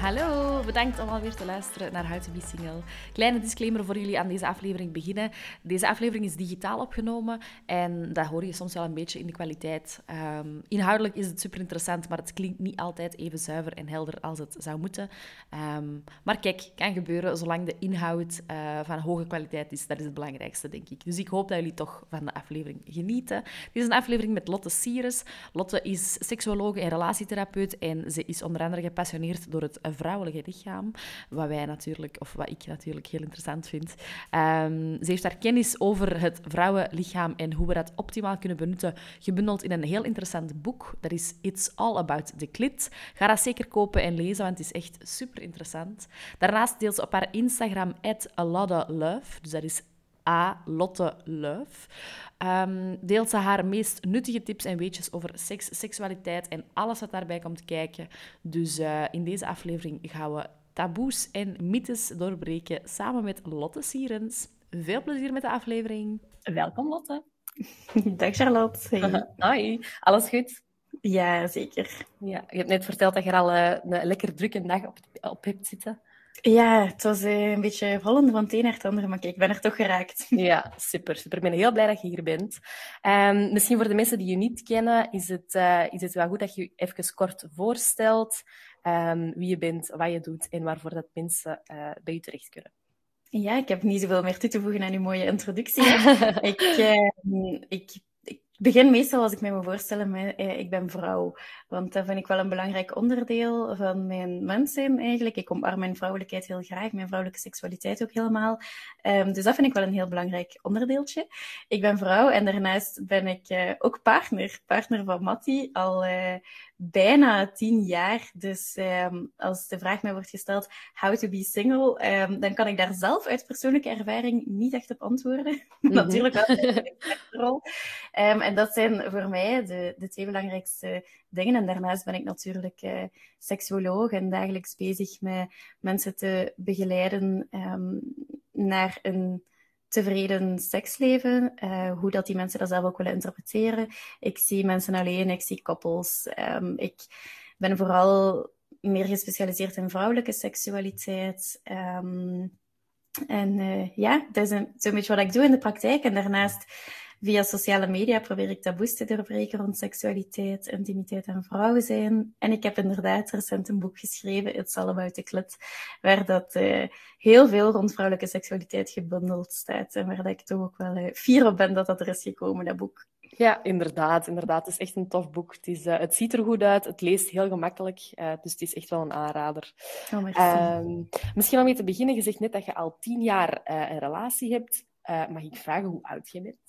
Hallo, bedankt om alweer te luisteren naar How Single. Kleine disclaimer voor jullie aan deze aflevering beginnen. Deze aflevering is digitaal opgenomen en dat hoor je soms wel een beetje in de kwaliteit. Ehm, inhoudelijk is het super interessant, maar het klinkt niet altijd even zuiver en helder als het zou moeten. Ehm, maar kijk, kan gebeuren zolang de inhoud uh, van hoge kwaliteit is. Dat is het belangrijkste, denk ik. Dus ik hoop dat jullie toch van de aflevering genieten. Dit is een aflevering met Lotte Sires. Lotte is seksuologe en relatietherapeut en ze is onder andere gepassioneerd door het vrouwelijke lichaam. Wat wij natuurlijk, of wat ik natuurlijk heel interessant vind. Um, ze heeft daar kennis over het vrouwenlichaam en hoe we dat optimaal kunnen benutten, gebundeld in een heel interessant boek. Dat is It's All About the Clit. Ga dat zeker kopen en lezen, want het is echt super interessant. Daarnaast deelt ze op haar Instagram @alodalove, dus dat is A. Lotte Love. Um, deelt ze haar meest nuttige tips en weetjes over seks, seksualiteit en alles wat daarbij komt kijken. Dus uh, in deze aflevering gaan we taboes en mythes doorbreken samen met Lotte Sierens. Veel plezier met de aflevering. Welkom, Lotte. Dag, Charlotte. Hey. Hoi, alles goed? Ja, zeker. Ja, je hebt net verteld dat je er al uh, een lekker drukke dag op, op hebt zitten. Ja, het was uh, een beetje vallen van het een naar het andere, maar kijk, ik ben er toch geraakt. Ja, super, super. Ik ben heel blij dat je hier bent. Um, misschien voor de mensen die je niet kennen, is het, uh, is het wel goed dat je je even kort voorstelt um, wie je bent, wat je doet en waarvoor dat mensen uh, bij je terecht kunnen. Ja, ik heb niet zoveel meer toe te voegen aan uw mooie introductie. ik, ik begin meestal als ik mij moet voorstellen, eh, ik ben vrouw. Want dat vind ik wel een belangrijk onderdeel van mijn mens zijn eigenlijk. Ik omarm mijn vrouwelijkheid heel graag, mijn vrouwelijke seksualiteit ook helemaal. Um, dus dat vind ik wel een heel belangrijk onderdeeltje. Ik ben vrouw en daarnaast ben ik uh, ook partner. Partner van Matti al uh, bijna tien jaar. Dus um, als de vraag mij wordt gesteld, how to be single, um, dan kan ik daar zelf uit persoonlijke ervaring niet echt op antwoorden. Mm -hmm. Natuurlijk wel rol. Dat zijn voor mij de, de twee belangrijkste dingen. En daarnaast ben ik natuurlijk uh, seksuoloog en dagelijks bezig met mensen te begeleiden naar een tevreden seksleven, uh, hoe dat die mensen dat zelf ook willen interpreteren. Ik zie mensen alleen, ik zie koppels. Um, ik ben vooral meer gespecialiseerd in vrouwelijke seksualiteit. Um, en uh, ja, dat is zo'n beetje wat ik doe in de praktijk. En daarnaast Via sociale media probeer ik taboes te doorbreken rond seksualiteit, intimiteit en vrouwen zijn. En ik heb inderdaad recent een boek geschreven, It's All About the Clit, waar dat uh, heel veel rond vrouwelijke seksualiteit gebundeld staat. En waar dat ik toch ook wel uh, fier op ben dat dat er is gekomen, dat boek. Ja, inderdaad. inderdaad. Het is echt een tof boek. Het, is, uh, het ziet er goed uit. Het leest heel gemakkelijk. Uh, dus het is echt wel een aanrader. Oh, um, misschien om mee te beginnen. Je zegt net dat je al tien jaar uh, een relatie hebt. mag ik vragen hoe oud je bent?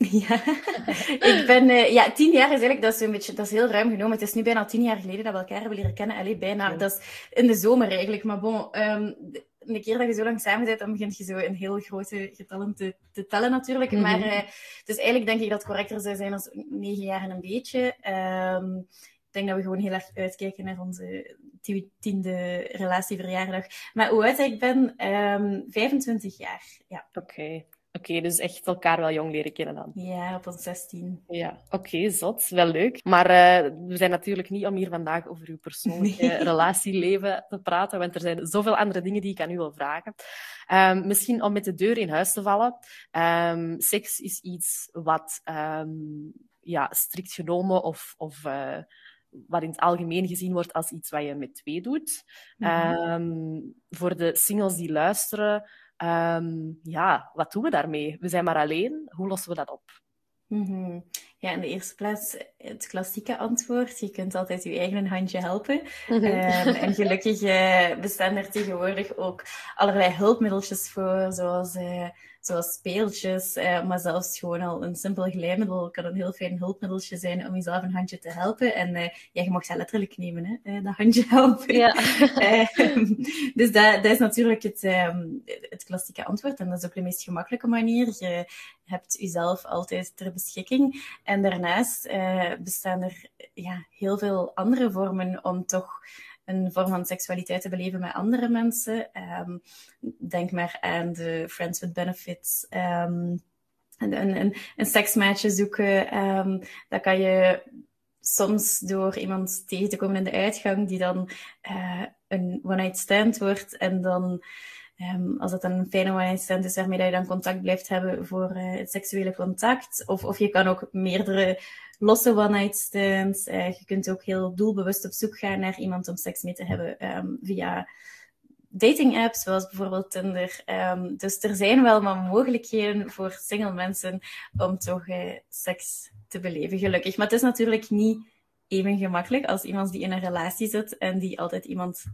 Ja, ik ben, uh, ja, tien jaar is eigenlijk, dat is een beetje, dat is heel ruim genomen. Het is nu bijna tien jaar geleden dat we elkaar hebben leren kennen. Allee, bijna, ja. dat is in de zomer eigenlijk. Maar bon, um, een keer dat je zo lang samen bent, dan begint je zo een heel grote getallen te, te tellen natuurlijk. Mm -hmm. Maar, uh, dus eigenlijk denk ik dat het correcter zou zijn als negen jaar en een beetje. Um, ik denk dat we gewoon heel erg uitkijken naar onze tiende relatieverjaardag. Maar hoe oud ik ben? Um, 25 jaar, ja. Oké. Okay. Oké, okay, dus echt elkaar wel jong leren kennen dan. Ja, op ons 16. Ja, oké, okay, zot. Wel leuk. Maar uh, we zijn natuurlijk niet om hier vandaag over uw persoonlijke nee. relatieleven te praten, want er zijn zoveel andere dingen die ik aan u wil vragen. Um, misschien om met de deur in huis te vallen. Um, seks is iets wat um, ja, strikt genomen of, of uh, wat in het algemeen gezien wordt als iets wat je met twee doet. Mm -hmm. voor de singles die luisteren, Um, ja, wat doen we daarmee? We zijn maar alleen. Hoe lossen we dat op? Mm -hmm. Ja, in de eerste plaats het klassieke antwoord. Je kunt altijd je eigen handje helpen. Mm -hmm. um, en gelukkig uh, bestaan er tegenwoordig ook allerlei hulpmiddeltjes voor, zoals, uh, zoals speeltjes, uh, maar zelfs gewoon al een simpel glijmiddel kan een heel fijn hulpmiddeltje zijn om jezelf een handje te helpen. En ja, je mag dat letterlijk nemen, hè, dat handje helpen. Ja. dus dat, dat is natuurlijk het, um, het klassieke antwoord. En dat is ook de meest gemakkelijke manier. Je hebt jezelf altijd ter beschikking. En daarnaast uh, bestaan er ja, heel veel andere vormen om toch een vorm van seksualiteit te beleven met andere mensen. denk maar aan de Friends with Benefits. Um, een, een, een seksmaatje zoeken. Um, dat kan je soms door iemand tegen te komen in de uitgang die dan uh, een one-night stand wordt en dan Um, als het een fijne one-night is waarmee je dan contact blijft hebben voor uh, het seksuele contact. Of, of je kan ook meerdere losse one-night stands. Uh, je kunt ook heel doelbewust op zoek gaan naar iemand om seks mee te hebben um, via dating apps, zoals bijvoorbeeld Tinder. Um, dus er zijn wel wat mogelijkheden voor single mensen om toch uh, seks te beleven, gelukkig. Maar het is natuurlijk niet even gemakkelijk als iemand die in een relatie zit en die altijd iemand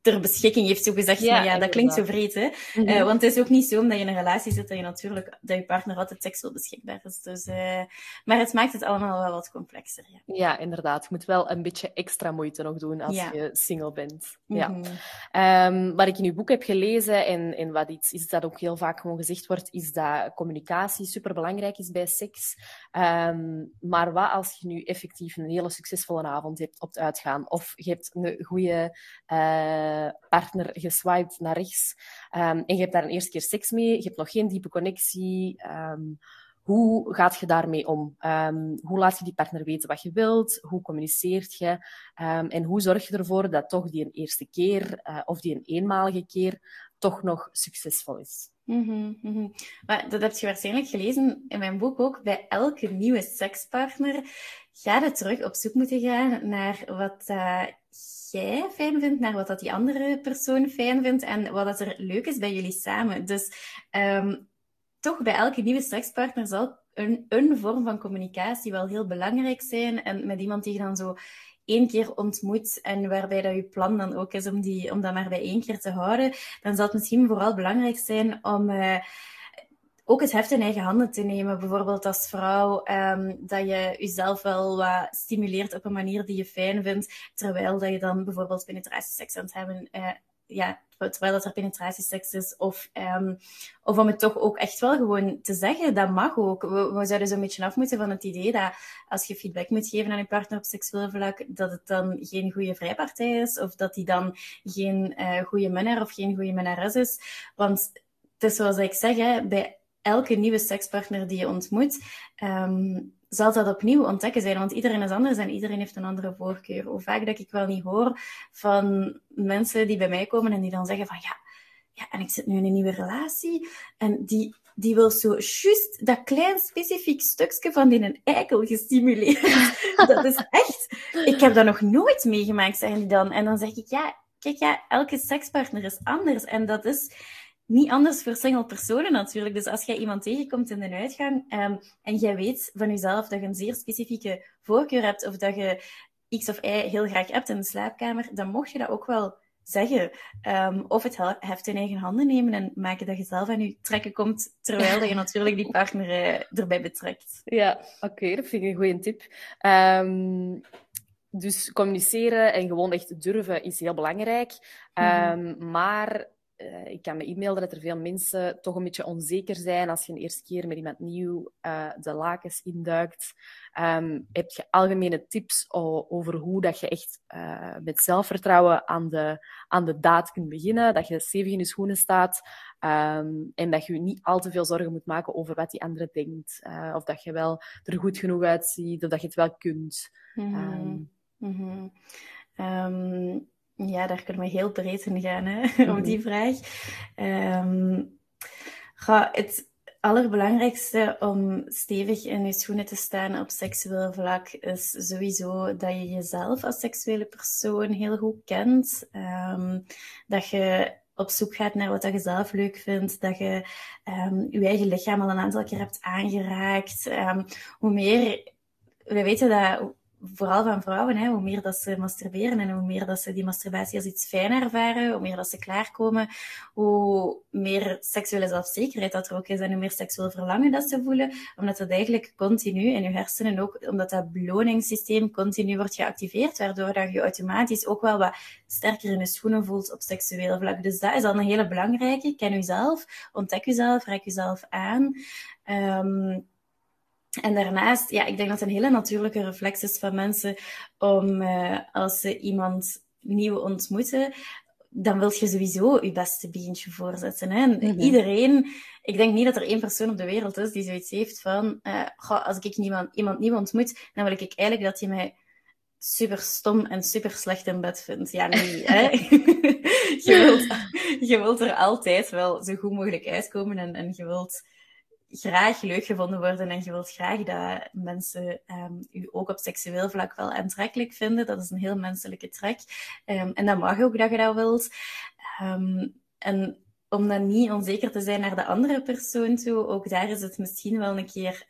ter beschikking heeft, zo gezegd. Ja, maar ja, dat klinkt zo vreed, hè. Mm -hmm. uh, want het is ook niet zo, omdat je in een relatie zit, dat je natuurlijk, dat je partner altijd seksueel beschikbaar is. Dus, uh, maar het maakt het allemaal wel wat complexer, ja. Ja, inderdaad. Je moet wel een beetje extra moeite nog doen als ja. je single bent. Mm -hmm. ja. Um, wat ik in uw boek heb gelezen, en, en wat iets is dat ook heel vaak gewoon gezegd wordt, is dat communicatie superbelangrijk is bij seks. Um, maar wat als je nu effectief een hele succesvolle avond hebt op het uitgaan, of je hebt een goede... Uh, partner geswiped naar rechts um, en je hebt daar een eerste keer seks mee, je hebt nog geen diepe connectie. Um, hoe gaat je daarmee om? Um, hoe laat je die partner weten wat je wilt? Hoe communiceert je? En hoe zorg je ervoor dat toch die een eerste keer uh, of die een eenmalige keer toch nog succesvol is? -hmm. Maar dat heb je waarschijnlijk gelezen in mijn boek ook. Bij elke nieuwe sekspartner ga je terug op zoek moeten gaan naar wat uh, jij fijn vindt, naar wat dat die andere persoon fijn vindt en wat dat er leuk is bij jullie samen. Dus um, toch bij elke nieuwe sekspartner zal een, een vorm van communicatie wel heel belangrijk zijn. En met iemand die je dan zo één keer ontmoet en waarbij dat je plan dan ook is om, die, om dat maar bij één keer te houden, dan zal het misschien vooral belangrijk zijn om... Uh, ook het heft in eigen handen te nemen. Bijvoorbeeld als vrouw, um, dat je jezelf wel wat stimuleert op een manier die je fijn vindt, terwijl dat je dan bijvoorbeeld penetratieseks aan het hebben, uh, ja, terwijl dat er penetratieseks is. Of, um, of om het toch ook echt wel gewoon te zeggen, dat mag ook. We, zouden zo'n beetje af moeten van het idee dat als je feedback moet geven aan je partner op seksueel vlak, dat het dan geen goede vrijpartij is, of dat hij dan geen uh, goede minnaar of geen goede minnares is. Want het is zoals ik zeg, bij elke nieuwe sekspartner die je ontmoet, um, zal dat opnieuw ontdekken zijn. Want iedereen is anders en iedereen heeft een andere voorkeur. Hoe vaak dat ik wel niet hoor van mensen die bij mij komen en die dan zeggen van ja, ja en ik zit nu in een nieuwe relatie en die, die wil zo juist dat klein specifiek stukje van die een eikel gestimuleerd. dat is echt... Ik heb dat nog nooit meegemaakt, zeggen die dan. En dan zeg ik, ja, kijk, ja, elke sekspartner is anders. En dat is niet anders voor single personen natuurlijk. Dus als jij iemand tegenkomt in de uitgang um, en jij weet van jezelf dat je een zeer specifieke voorkeur hebt of dat je X of Y heel graag hebt in de slaapkamer, dan mocht je dat ook wel zeggen. Um, of het heft in eigen handen nemen en maken dat je zelf aan je trekken komt, terwijl dat je natuurlijk die partner uh, erbij betrekt. Ja, oké, okay, dat vind ik een goede tip. Um, dus communiceren en gewoon echt durven is heel belangrijk. Mm -hmm. Maar uh, ik kan me e-mailen dat er veel mensen toch een beetje onzeker zijn als je een eerste keer met iemand nieuw uh, de lakens induikt. Um, heb je algemene tips over hoe dat je echt uh, met zelfvertrouwen aan de, aan de daad kunt beginnen, dat je stevig in je schoenen staat um, en dat je niet al te veel zorgen moet maken over wat die andere denkt. of dat je wel er goed genoeg uitziet, of dat je het wel kunt. Mm -hmm. um, mm -hmm. Ja, daar kunnen we heel breed in gaan, hè, op die vraag. Um, ga, het allerbelangrijkste om stevig in je schoenen te staan op seksueel vlak is sowieso dat je jezelf als seksuele persoon heel goed kent. Um, dat je op zoek gaat naar wat je zelf leuk vindt, dat je um, je eigen lichaam al een aantal keer hebt aangeraakt. Hoe meer, we weten dat vooral van vrouwen, hè, hoe meer dat ze masturberen en hoe meer dat ze die masturbatie als iets fijn ervaren, hoe meer dat ze klaarkomen, hoe meer seksuele zelfzekerheid dat er ook is en hoe meer seksueel verlangen dat ze voelen, omdat dat eigenlijk continu in je hersenen ook, omdat dat beloningssysteem continu wordt geactiveerd, waardoor dat je automatisch ook wel wat sterker in je schoenen voelt op seksueel vlak. Dus dat is al een hele belangrijke. Ken jezelf, ontdek jezelf, raak jezelf aan. Um, en daarnaast, ja, ik denk dat het een hele natuurlijke reflex is van mensen om uh, als ze iemand nieuw ontmoeten, dan wil je sowieso je beste beentje voorzetten. Hè? Mhm. Iedereen, ik denk niet dat er één persoon op de wereld is die zoiets heeft van, uh, als ik niemand, iemand nieuw ontmoet, dan wil ik eigenlijk dat je mij super stom en super slecht in bed vindt. Ja, nee, hè? je, wilt, je wilt er altijd wel zo goed mogelijk uitkomen en, en je wilt graag leuk gevonden worden en je wilt graag dat mensen um, u ook op seksueel vlak wel aantrekkelijk vinden. Dat is een heel menselijke trek. Um, en dat mag ook dat je dat wilt. Um, en om dan niet onzeker te zijn naar de andere persoon toe, ook daar is het misschien wel een keer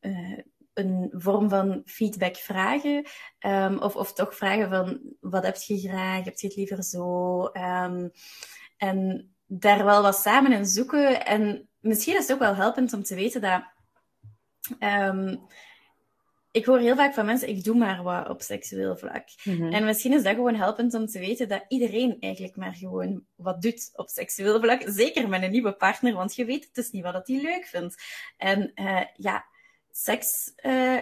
uh, een vorm van feedback vragen. of, of toch vragen van, wat heb je graag? Heb je het liever zo? en daar wel wat samen in zoeken. En misschien is het ook wel helpend om te weten dat. Um, ik hoor heel vaak van mensen, ik doe maar wat op seksueel vlak. Mhm. En misschien is dat gewoon helpend om te weten dat iedereen eigenlijk maar gewoon wat doet op seksueel vlak. Zeker met een nieuwe partner, want je weet het dus niet wat hij leuk vindt. En uh, ja, seks uh,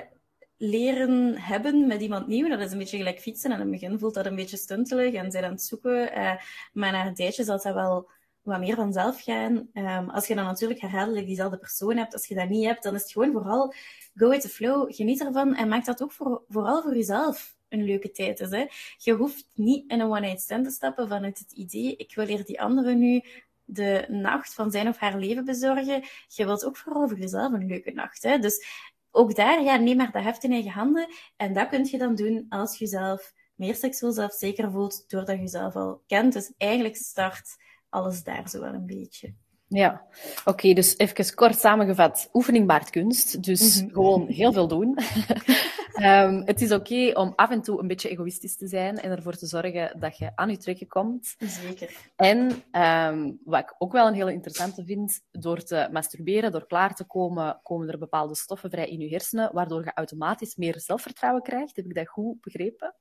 leren hebben met iemand nieuw, dat is een beetje gelijk fietsen. En in het begin voelt dat een beetje stuntelig en zijn aan het zoeken. Uh, maar na een tijdje zal dat wel wat meer vanzelf gaan. Um, als je dan natuurlijk herhaaldelijk diezelfde persoon hebt, als je dat niet hebt, dan is het gewoon vooral go with the flow. Geniet ervan en maak dat ook voor, vooral voor jezelf een leuke tijd is. Hè. Je hoeft niet in een one-night stand te stappen vanuit het idee, ik wil hier die andere nu de nacht van zijn of haar leven bezorgen. Je wilt ook vooral voor jezelf een leuke nacht. Hè. Dus ook daar, neem maar dat heft in eigen handen. En dat kun je dan doen als je jezelf meer seksueel zelfzeker voelt, doordat je jezelf al kent. Dus eigenlijk start alles daar zo wel een beetje. Ja, oké, dus even kort samengevat. Oefening baart kunst, dus mhm. gewoon heel veel doen. um, het is oké om af en toe een beetje egoïstisch te zijn en ervoor te zorgen dat je aan je trekken komt. Zeker. En um, wat ik ook wel een hele interessante vind, door te masturberen, door klaar te komen, komen er bepaalde stoffen vrij in je hersenen, waardoor je automatisch meer zelfvertrouwen krijgt. Heb ik dat goed begrepen?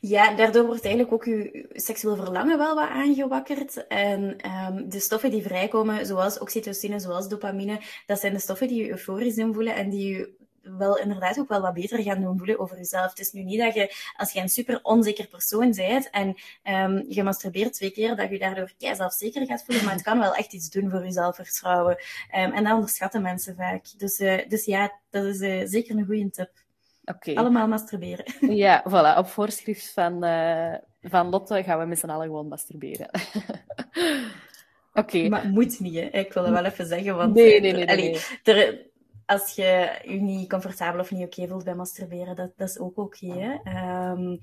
Ja, daardoor wordt eigenlijk ook je seksueel verlangen wel wat aangewakkerd. En um, de stoffen die vrijkomen, zoals oxytocine, zoals dopamine, dat zijn de stoffen die je euforisch doen voelen en die je wel inderdaad ook wel wat beter gaan doen voelen over jezelf. Het is nu niet dat je, als je een super onzeker persoon bent en um, je masturbeert twee keer, dat je daardoor kei zelfzeker gaat voelen, maar het kan wel echt iets doen voor je zelfvertrouwen. Um, en dat onderschatten mensen vaak. Dus, uh, dus ja, dat is uh, zeker een goede tip. Okay. Allemaal masturberen. Ja, voilà. Op voorschrift van, uh, van Lotte gaan we met z'n allen gewoon masturberen. Oké. Okay. Maar moet niet, hè. Ik wil het wel even zeggen, want... Nee, nee, nee. nee, Er, als je je niet comfortabel of niet oké voelt bij masturberen, dat, dat is ook oké, okay, um,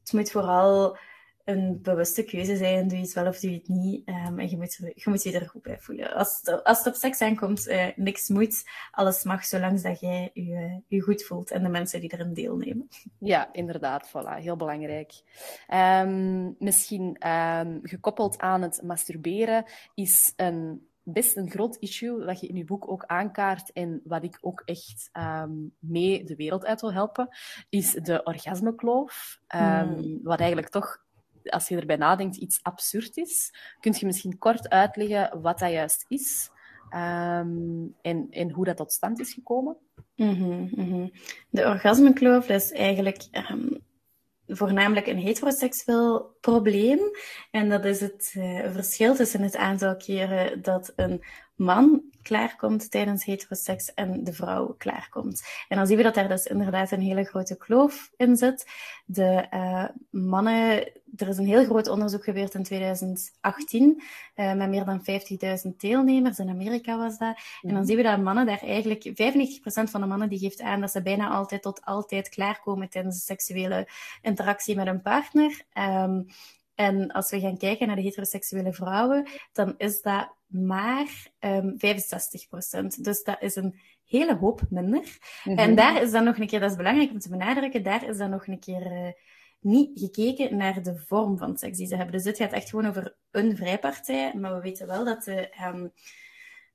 het moet vooral een bewuste keuze zijn. Doe je het wel of doe je het niet. Um, en je moet, je moet je er goed bij voelen. Als het, als op seks aankomt, uh, niks moet. Alles mag, zolang dat jij je, je goed voelt en de mensen die erin deelnemen. Ja, inderdaad. Voilà. Heel belangrijk. Um, misschien gekoppeld aan het masturberen is een best een groot issue dat je in je boek ook aankaart en wat ik ook echt um, mee de wereld uit wil helpen, is de orgasmekloof. Um, mm. Wat eigenlijk toch als je erbij nadenkt, iets absurd is. Kun je misschien kort uitleggen wat dat juist is um, en, en hoe dat tot stand is gekomen? Mm -hmm, De orgasmekloof is eigenlijk um, voornamelijk een heteroseksueel probleem. En dat is het uh, verschil tussen het aantal keren dat een man klaarkomt tijdens heteroseks en de vrouw klaarkomt. En dan zien we dat daar dus inderdaad een hele grote kloof in zit. De uh, mannen, er is een heel groot onderzoek gebeurd in 2018 uh, met meer dan 50.000 deelnemers. In Amerika was dat. En dan mhm. zien we dat mannen daar eigenlijk, 95% van de mannen die geeft aan dat ze bijna altijd tot altijd klaarkomen tijdens de seksuele interactie met een partner. Um, en als we gaan kijken naar de heteroseksuele vrouwen, dan is dat maar um, ehm, 65%. Dus dat is een hele hoop minder. En mhm. daar is dan nog een keer, dat is belangrijk om te benadrukken, daar is dan nog een keer uh, niet gekeken naar de vorm van seks die ze hebben. Dus dit gaat echt gewoon over een vrijpartij. Maar we weten wel dat de, um,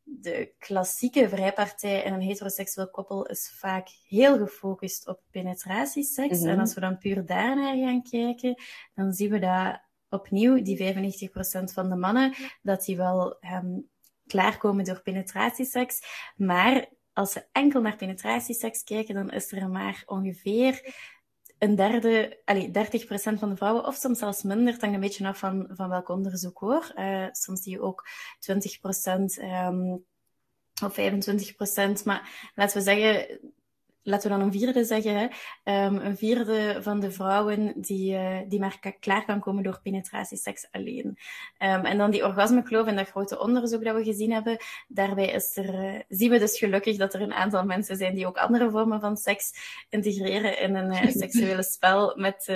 de klassieke vrijpartij in een heteroseksueel koppel is vaak heel gefocust op penetratieseks. Mm En als we dan puur daarnaar gaan kijken, dan zien we dat opnieuw, die 95% van de mannen, dat die wel um, klaarkomen door penetratieseks. Maar als ze enkel naar penetratieseks kijken, dan is er maar ongeveer een derde, allee, 30% van de vrouwen, of soms zelfs minder, het hangt een beetje af van, van welk onderzoek hoor. Uh, soms zie je ook 20% um, of 25%. Maar laten we zeggen, laten we dan een vierde zeggen, hè. Um, een vierde van de vrouwen die, uh, die maar klaar kan komen door penetratieseks alleen. Um, en dan die orgasmekloof en dat grote onderzoek dat we gezien hebben, daarbij is er, uh, zien we dus gelukkig dat er een aantal mensen zijn die ook andere vormen van seks integreren in een uh, seksuele spel met,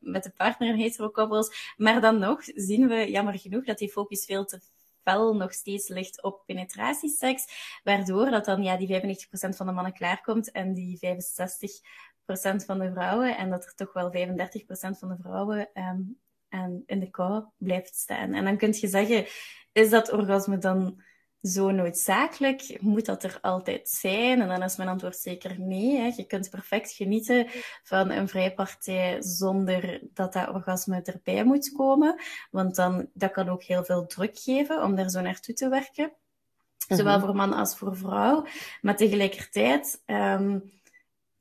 met de partner in hetero-koppels. Maar dan nog zien we, jammer genoeg, dat die focus veel te fel nog steeds ligt op penetratieseks, waardoor dat dan ja, die 95% van de mannen klaarkomt en die 65% van de vrouwen, en dat er toch wel 35% van de vrouwen um, en in de kou blijft staan. En dan kun je zeggen, is dat orgasme dan zo noodzakelijk? Moet dat er altijd zijn? En dan is mijn antwoord zeker nee. Hè. Je kunt perfect genieten van een vrijpartij zonder dat dat orgasme erbij moet komen. Want dan, dat kan ook heel veel druk geven om daar zo naartoe te werken. Zowel mhm. voor man als voor vrouw. Maar tegelijkertijd um,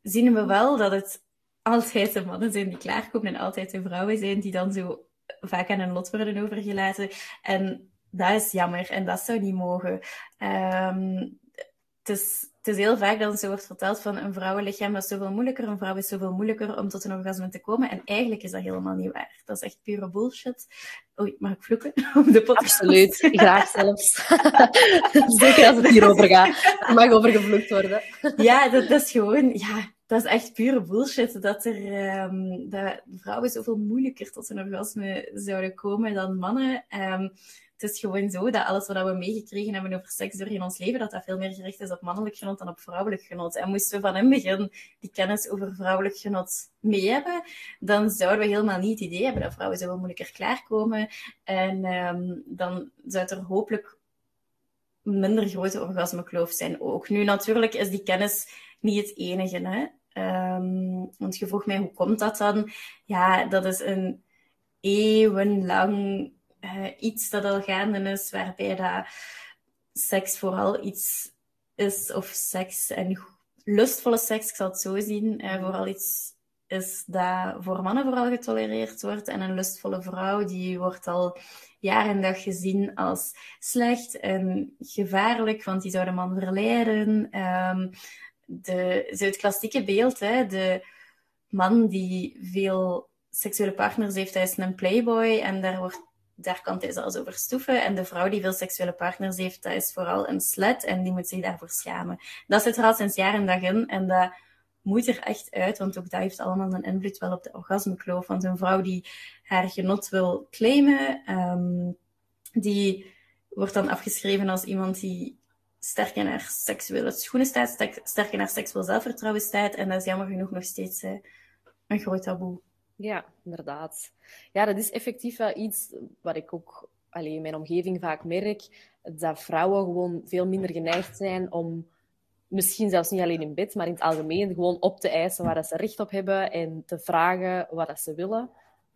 zien we wel dat het altijd de mannen zijn die klaarkomen en altijd de vrouwen zijn die dan zo vaak aan hun lot worden overgelaten. En dat is jammer en dat zou niet mogen. Um, het, is, het is heel vaak dat zo wordt verteld van een vrouwenlichaam is zoveel moeilijker, een vrouw is zoveel moeilijker om tot een orgasme te komen. En eigenlijk is dat helemaal niet waar. Dat is echt pure bullshit. Oei, mag ik vloeken op de podcast? Absoluut, graag zelfs. Zeker als het hierover gaat. Er mag over gevloekt worden. ja, dat, dat, is gewoon... Ja, dat is echt pure bullshit. Dat, er, um, dat vrouwen zoveel moeilijker tot een orgasme zouden komen dan mannen. Um, het is gewoon zo dat alles wat we meegekregen hebben over seks door in ons leven, dat dat veel meer gericht is op mannelijk genot dan op vrouwelijk genot. En moesten we van in begin die kennis over vrouwelijk genot mee hebben, dan zouden we helemaal niet het idee hebben dat vrouwen zo moeilijker klaarkomen. En um, dan zou er hopelijk minder grote orgasmekloof zijn ook. Nu, natuurlijk is die kennis niet het enige. Hè? Um, want je vroeg mij, hoe komt dat dan? Ja, dat is een eeuwenlang uh, iets dat al gaande is, waarbij dat seks vooral iets is, of seks en lustvolle seks, ik zal het zo zien, uh, vooral iets is dat voor mannen vooral getolereerd wordt. En een lustvolle vrouw, die wordt al jaar en dag gezien als slecht en gevaarlijk, want die zou de man verleiden. Um, de, het klassieke beeld, hè, de man die veel seksuele partners heeft, hij is een playboy en daar wordt daar kan hij zelfs over stoeven. En de vrouw die veel seksuele partners heeft, dat is vooral een slet en die moet zich daarvoor schamen. Dat zit er al sinds jaren en dag in en dat moet er echt uit, want ook dat heeft allemaal een invloed wel op de orgasmekloof. Want een vrouw die haar genot wil claimen, um, die wordt dan afgeschreven als iemand die sterk in haar seksuele schoenen staat, sterk in haar seksueel zelfvertrouwen staat. En dat is jammer genoeg nog steeds uh, een groot taboe. Ja, inderdaad. Ja, dat is effectief wel iets wat ik ook allee, in mijn omgeving vaak merk. Dat vrouwen gewoon veel minder geneigd zijn om, misschien zelfs niet alleen in bed, maar in het algemeen, gewoon op te eisen waar dat ze recht op hebben en te vragen wat dat ze willen.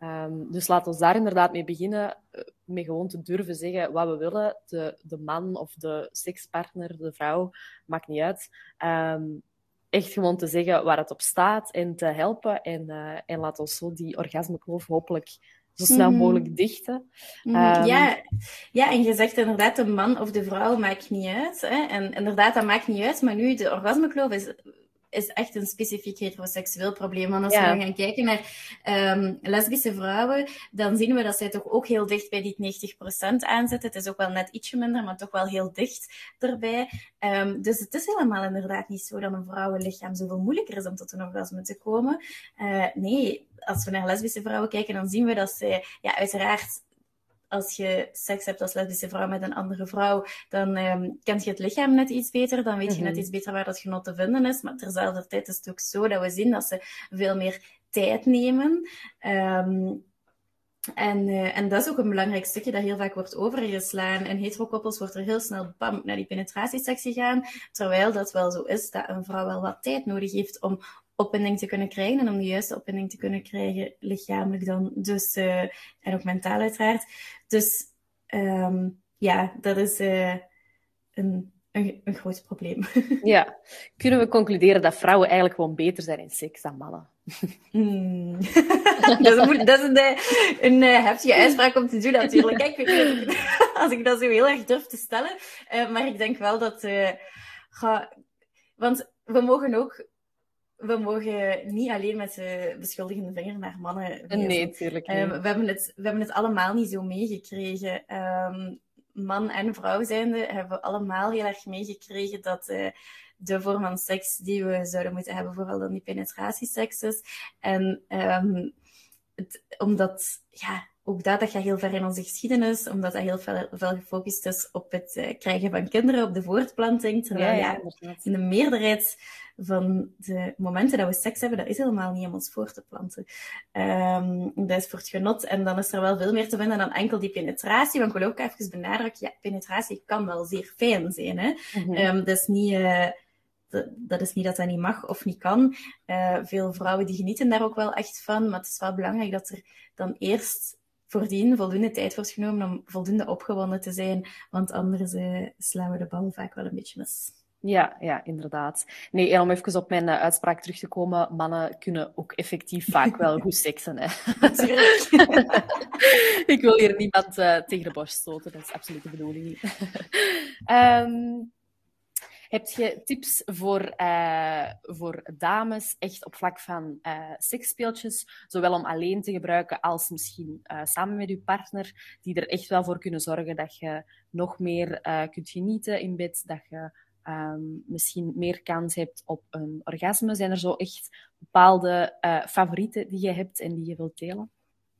Um, dus laten we daar inderdaad mee beginnen, eh, met gewoon te durven zeggen wat we willen. De, de man of de sekspartner, de vrouw, maakt niet uit. Um, echt gewoon te zeggen waar het op staat en te helpen. En, uh, en laat ons zo die orgasmekloof hopelijk zo snel mhm. mogelijk dichten. Mm ja. ja, en je zegt inderdaad, de man of de vrouw maakt niet uit. Hè? En inderdaad, dat maakt niet uit. Maar nu, de orgasmekloof is is echt een specifiek heteroseksueel probleem. Want als we dan gaan kijken naar um, lesbische vrouwen, dan zien we dat zij toch ook heel dicht bij die 90% aanzetten. Het is ook wel net ietsje minder, maar toch wel heel dicht erbij. Um, dus het is helemaal inderdaad niet zo dat een vrouwenlichaam zoveel moeilijker is om tot een orgasme te komen. Uh, nee, als we naar lesbische vrouwen kijken, dan zien we dat zij ja, uiteraard als je seks hebt als lesbische vrouw met een andere vrouw, dan um, kent je het lichaam net iets beter. Dan weet je net mhm. iets beter waar dat genot te vinden is. Maar terzelfde tijd is het ook zo dat we zien dat ze veel meer tijd nemen. Um, en, uh, en dat is ook een belangrijk stukje dat heel vaak wordt overgeslaan. In heterokoppels wordt er heel snel bam, naar die penetratieseks gegaan. Terwijl dat wel zo is dat een vrouw wel wat tijd nodig heeft om opwinding te kunnen krijgen en om de juiste opwinding te kunnen krijgen, lichamelijk dan, dus, uh, en ook mentaal uiteraard. Dus um, ja, dat is uh, een, een, een groot probleem. Ja. Kunnen we concluderen dat vrouwen eigenlijk gewoon beter zijn in seks dan mannen? Hmm. dat is, een, dat is een, een, een heftige uitspraak om te doen, natuurlijk. Kijk, als ik dat zo heel erg durf te stellen. Uh, maar ik denk wel dat... Ga, want we mogen ook we mogen niet alleen met de beschuldigende vinger naar mannen wijzen. Nee, natuurlijk um, we, hebben het, we hebben het allemaal niet zo meegekregen. Um, man en vrouw zijnde hebben we allemaal heel erg meegekregen dat uh, de vorm van seks die we zouden moeten hebben, vooral dan die penetratieseks is. En um, het, omdat, ja, ook dat, dat gaat heel ver in onze geschiedenis, omdat dat heel veel, veel gefocust is op het uh, krijgen van kinderen, op de voortplanting. Terwijl ja, ja, in de meerderheid van de momenten dat we seks hebben, dat is helemaal niet om ons voor te planten. Um, dat is voor het genot. En dan is er wel veel meer te vinden dan enkel die penetratie. Want ik wil ook even benadrukken, ja, penetratie kan wel zeer fijn zijn. Hè? Mm -hmm. um, dat is niet... Uh, dat is niet dat dat niet mag of niet kan. Uh, veel vrouwen die genieten daar ook wel echt van. Maar het is wel belangrijk dat er dan eerst voordien voldoende tijd wordt genomen om voldoende opgewonden te zijn. Want anders uh, slaan we de bal vaak wel een beetje mis. Ja, ja, inderdaad. Nee, en om even op mijn uh, uitspraak terug te komen, mannen kunnen ook effectief vaak wel goed seksen. Hè. ik wil hier niemand uh, tegen de borst stoten, dat is absoluut de bedoeling niet. um, heb je tips voor, uh, voor dames, echt op vlak van uh, seksspeeltjes, zowel om alleen te gebruiken als misschien uh, samen met je partner, die er echt wel voor kunnen zorgen dat je nog meer kunt genieten in bed, dat je um, misschien meer kans hebt op een orgasme? Zijn er zo echt bepaalde favorieten die je hebt en die je wilt delen?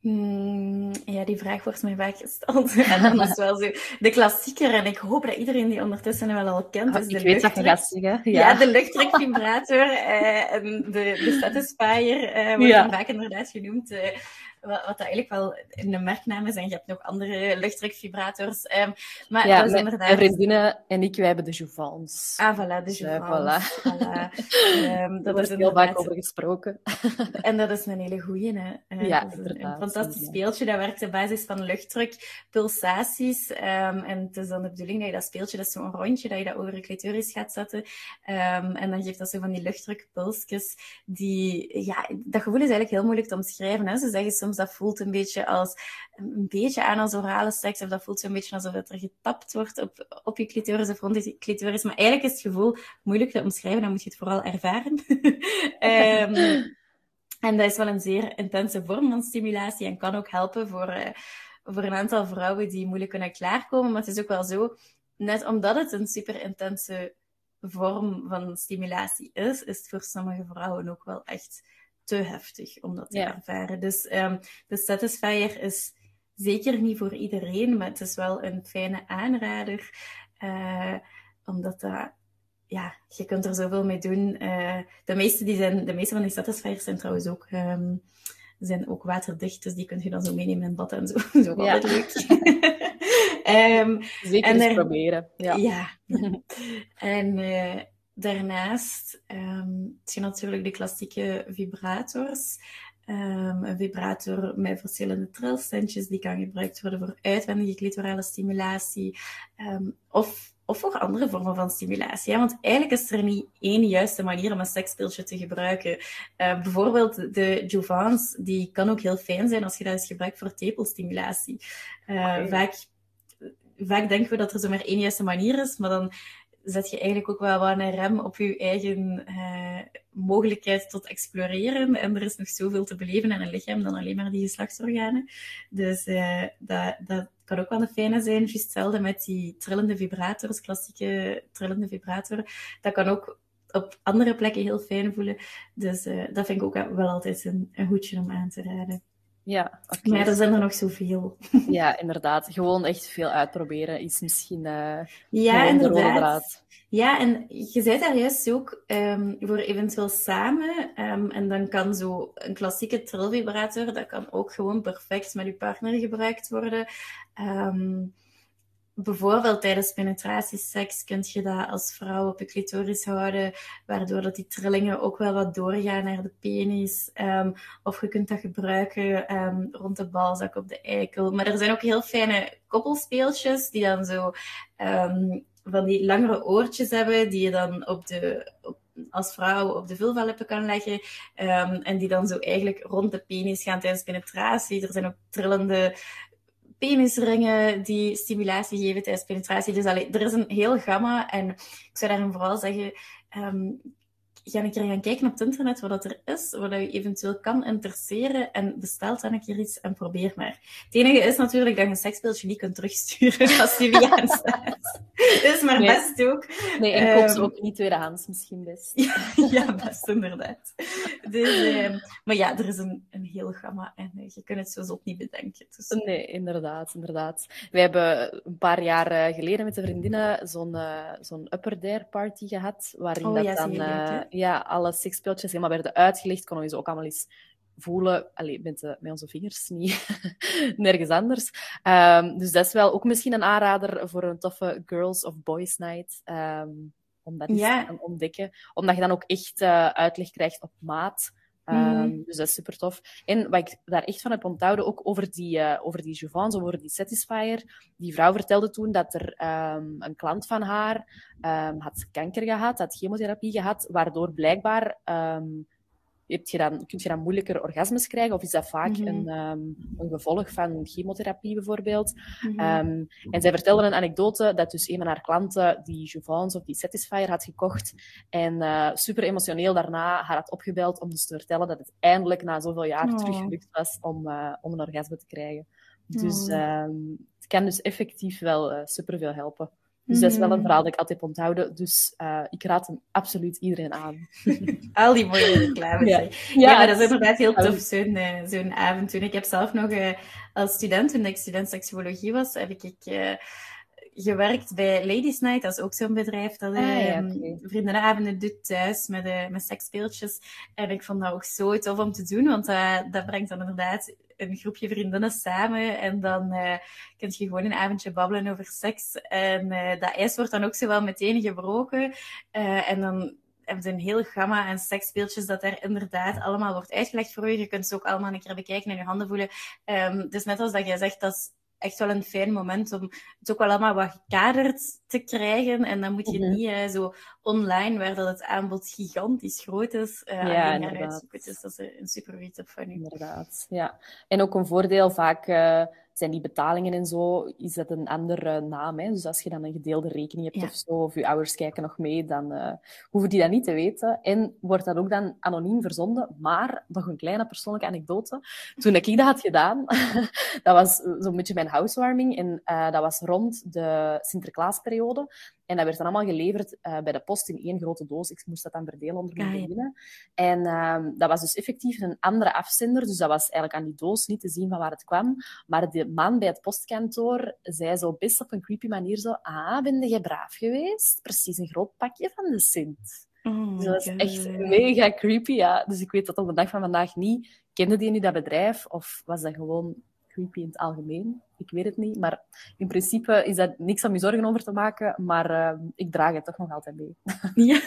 Hmm, ja, die vraag wordt mij vaak gesteld. en dan is wel zo de klassieker. En ik hoop dat iedereen die ondertussen wel al kent. Oh, ik weet dat je gaat. Ja. ja, de luchtdrukvibrator uh, en de, de Satisfyer uh, wordt ja. vaak inderdaad genoemd. Uh, wat, wat eigenlijk wel in de merknaam is. En je hebt nog andere luchtdrukvibrators. Um, maar ja, dat is inderdaad... mijn vriendinnen en ik, wij hebben de Jouvence. Ah, voilà, de. Dus, uh, voilà. voilà. um, dat is heel vaak over gesproken. en dat is een hele goeie, hè. Uh, ja, dat is een, een fantastisch ja. speeltje. Dat werkt op basis van luchtdruk, pulsaties. Um, en het is dan de bedoeling dat je dat speeltje, dat is zo'n rondje, dat je dat over je clitoris gaat zetten. En dan geeft dat zo van die luchtdrukpulsjes. Die, ja, dat gevoel is eigenlijk heel moeilijk te omschrijven. Hè. Ze zeggen dat voelt een beetje als een beetje aan als orale seks, of dat voelt zo'n beetje alsof er getapt wordt op, op je clitoris of rond je clitoris. Maar eigenlijk is het gevoel moeilijk te omschrijven, dan moet je het vooral ervaren. um, en dat is wel een zeer intense vorm van stimulatie en kan ook helpen voor, uh, voor een aantal vrouwen die moeilijk kunnen klaarkomen. Maar het is ook wel zo, net omdat het een super intense vorm van stimulatie is, is het voor sommige vrouwen ook wel echt te heftig om dat te ja. ervaren. Dus um, de Satisfyer is zeker niet voor iedereen, maar het is wel een fijne aanrader. Uh, omdat dat, ja, je kunt er zoveel mee doen. Uh, de, meeste die zijn, de meeste van die Satisfyers zijn trouwens ook, um, zijn ook waterdicht, dus die kun je dan zo meenemen in bad en zo. Ook altijd leuk. um, Zeker en eens er, proberen. Ja. ja. en uh, Daarnaast um, heb je natuurlijk de klassieke vibrators. Um, een vibrator met verschillende trilstentjes die kan gebruikt worden voor uitwendige clitorale stimulatie um, of, of voor andere vormen van stimulatie. Want eigenlijk is er niet één juiste manier om een seksspeeltje te gebruiken. Uh, bijvoorbeeld de Jouvence, die kan ook heel fijn zijn als je dat eens gebruikt voor tepelstimulatie. Uh, okay. vaak, vaak denken we dat er zomaar één juiste manier is, maar dan zet je eigenlijk ook wel wat een rem op je eigen uh, mogelijkheid tot exploreren. En er is nog zoveel te beleven in een lichaam dan alleen maar die geslachtsorganen. Dus uh, dat, dat kan ook wel een fijne zijn. Juist hetzelfde met die trillende vibrators, klassieke trillende vibrator. Dat kan ook op andere plekken heel fijn voelen. Dus uh, dat vind ik ook wel altijd een, een goedje om aan te raden. Ja, okay. Maar er zijn er nog zoveel. Ja, inderdaad. Gewoon echt veel uitproberen is misschien uh, ja, inderdaad. Ja, en je zei daar juist ook um, voor eventueel samen. Um, en dan kan zo een klassieke trillvibrator, dat kan ook gewoon perfect met je partner gebruikt worden. Um, bijvoorbeeld tijdens penetratieseks kun je dat als vrouw op je clitoris houden, waardoor dat die trillingen ook wel wat doorgaan naar de penis. Um, of je kunt dat gebruiken um, rond de balzak op de eikel. Maar er zijn ook heel fijne koppelspeeltjes die dan zo um, van die langere oortjes hebben, die je dan op de, als vrouw op de vulvalippen kan leggen. En die dan zo eigenlijk rond de penis gaan tijdens penetratie. Er zijn ook trillende penisringen die stimulatie geven tijdens penetratie. Dus allee, er is een heel gamma. En ik zou daarin vooral zeggen, um, ga een keer gaan kijken op het internet wat er is, wat je eventueel kan interesseren en bestel dan een keer iets en probeer maar. Het enige is natuurlijk dat je een seksbeeldje niet kunt terugsturen als je via staat. is maar best ook. Nee, en koop ze um, ook niet tweedehands misschien best. ja, best inderdaad. Dus, um, maar ja, er is een, een heel gamma en uh, je kunt het zo zot niet bedenken. Dus... Nee, inderdaad, inderdaad. Wij hebben een paar jaar geleden met de vriendinnen zo'n uh, zo'n upper dare party gehad, waarin oh, dat ja, dan... Ja, alle seksspeeltjes helemaal werden uitgelegd. Konden we ze ook allemaal eens voelen. Allee, met, de, met onze vingers, niet nergens anders. Um, dus dat is wel ook misschien een aanrader voor een toffe girls of boys night. Um, om dat eens Ja. te gaan ontdekken. Omdat je dan ook echt uh, uitleg krijgt op maat. Mhm. Dus dat is super tof. En wat ik daar echt van heb onthouden, ook over die, uh, over die Jouvence, over die Satisfier. Die vrouw vertelde toen dat er um, een klant van haar um, had kanker gehad, had chemotherapie gehad, waardoor blijkbaar heb je dan, kun je dan moeilijker orgasmes krijgen, of is dat vaak Mhm. een, een gevolg van chemotherapie bijvoorbeeld. Mhm. Um, en zij vertelde een anekdote dat dus een van haar klanten die Jouvence of die Satisfier had gekocht en uh, super emotioneel daarna haar had opgebeld om dus te vertellen dat het eindelijk na zoveel jaar Oh. terug gelukt was om, uh, om een orgasme te krijgen. Dus Oh. um, het kan dus effectief wel uh, superveel helpen. Dus dat is wel een Mhm. verhaal dat ik altijd heb onthouden. Dus uh, ik raad hem absoluut iedereen aan. Al die mooie reclames. Ja. hè. Ja, maar dat is inderdaad heel tof, zo'n eh, zo'n avond. Toen ik heb zelf nog eh, als student, toen ik student seksuologie was, heb ik eh, gewerkt bij Ladies Night. Dat is ook zo'n bedrijf dat Ah, ja, eh, oké. vriendinnenavonden doet thuis met, eh met seksspeeltjes. En ik vond dat ook zo tof om te doen, want dat brengt dan inderdaad een groepje vriendinnen samen. En dan eh kun je gewoon een avondje babbelen over seks. En eh, dat ijs wordt dan ook zo wel meteen gebroken. Eh, en dan hebben ze een heel gamma aan seksspeeltjes dat daar inderdaad allemaal wordt uitgelegd voor u. Je kunt ze ook allemaal een keer bekijken en je handen voelen. Um, dus net als dat jij zegt, dat is echt wel een fijn moment om het ook wel allemaal wat gekaderd te krijgen. En dan moet je Mhm. niet zo online, waar dat het aanbod gigantisch groot is, uh, Ja, gaan uitzoeken. Dus dat is een super tip van u. Inderdaad, ja. En ook een voordeel, vaak uh, zijn die betalingen en zo, is dat een andere naam. Hè? Dus als je dan een gedeelde rekening hebt Ja. of zo, of je ouders kijken nog mee, dan uh, hoeven die dat niet te weten. En wordt dat ook dan anoniem verzonden. Maar, nog een kleine persoonlijke anekdote. Toen ik dat had gedaan, dat was zo'n beetje mijn housewarming. En uh, dat was rond de Sinterklaasperiode. En dat werd dan allemaal geleverd uh, bij de post in één grote doos. Ik moest dat dan verdelen onder mijn Ah, ja. vriendinnen. En uh, dat was dus effectief een andere afzender. Dus dat was eigenlijk aan die doos niet te zien van waar het kwam. Maar de man bij het postkantoor zei zo best op een creepy manier zo... Ah, ben je braaf geweest? Precies een groot pakje van de Sint. Oh Dus dat was my echt mega creepy, ja. Dus ik weet dat op de dag van vandaag niet. Kende die nu dat bedrijf? Of was dat gewoon creepy in het algemeen? Ik weet het niet. Maar in principe is dat niks om je zorgen over te maken. Maar uh, ik draag het toch nog altijd mee. Ja.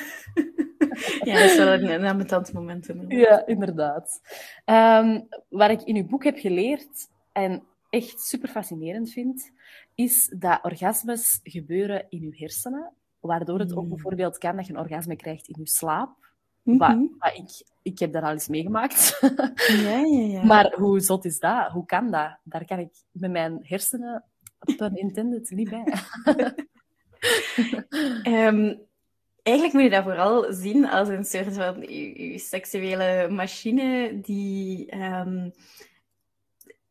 ja, dat is wel een, ambetant moment. inderdaad. Ja, inderdaad. Um, wat ik in uw boek heb geleerd en echt super fascinerend vind, is dat orgasmes gebeuren in uw hersenen. Waardoor het ook Mm. bijvoorbeeld kan dat je een orgasme krijgt in je slaap. Mhm. Wat, wat ik, ik heb dat al eens meegemaakt. Ja, ja, ja. maar hoe zot is dat? Hoe kan dat? Daar kan ik met mijn hersenen, pun intended, niet bij. Ehm, eigenlijk moet je dat vooral zien als een soort van je, je seksuele machine die, ehm,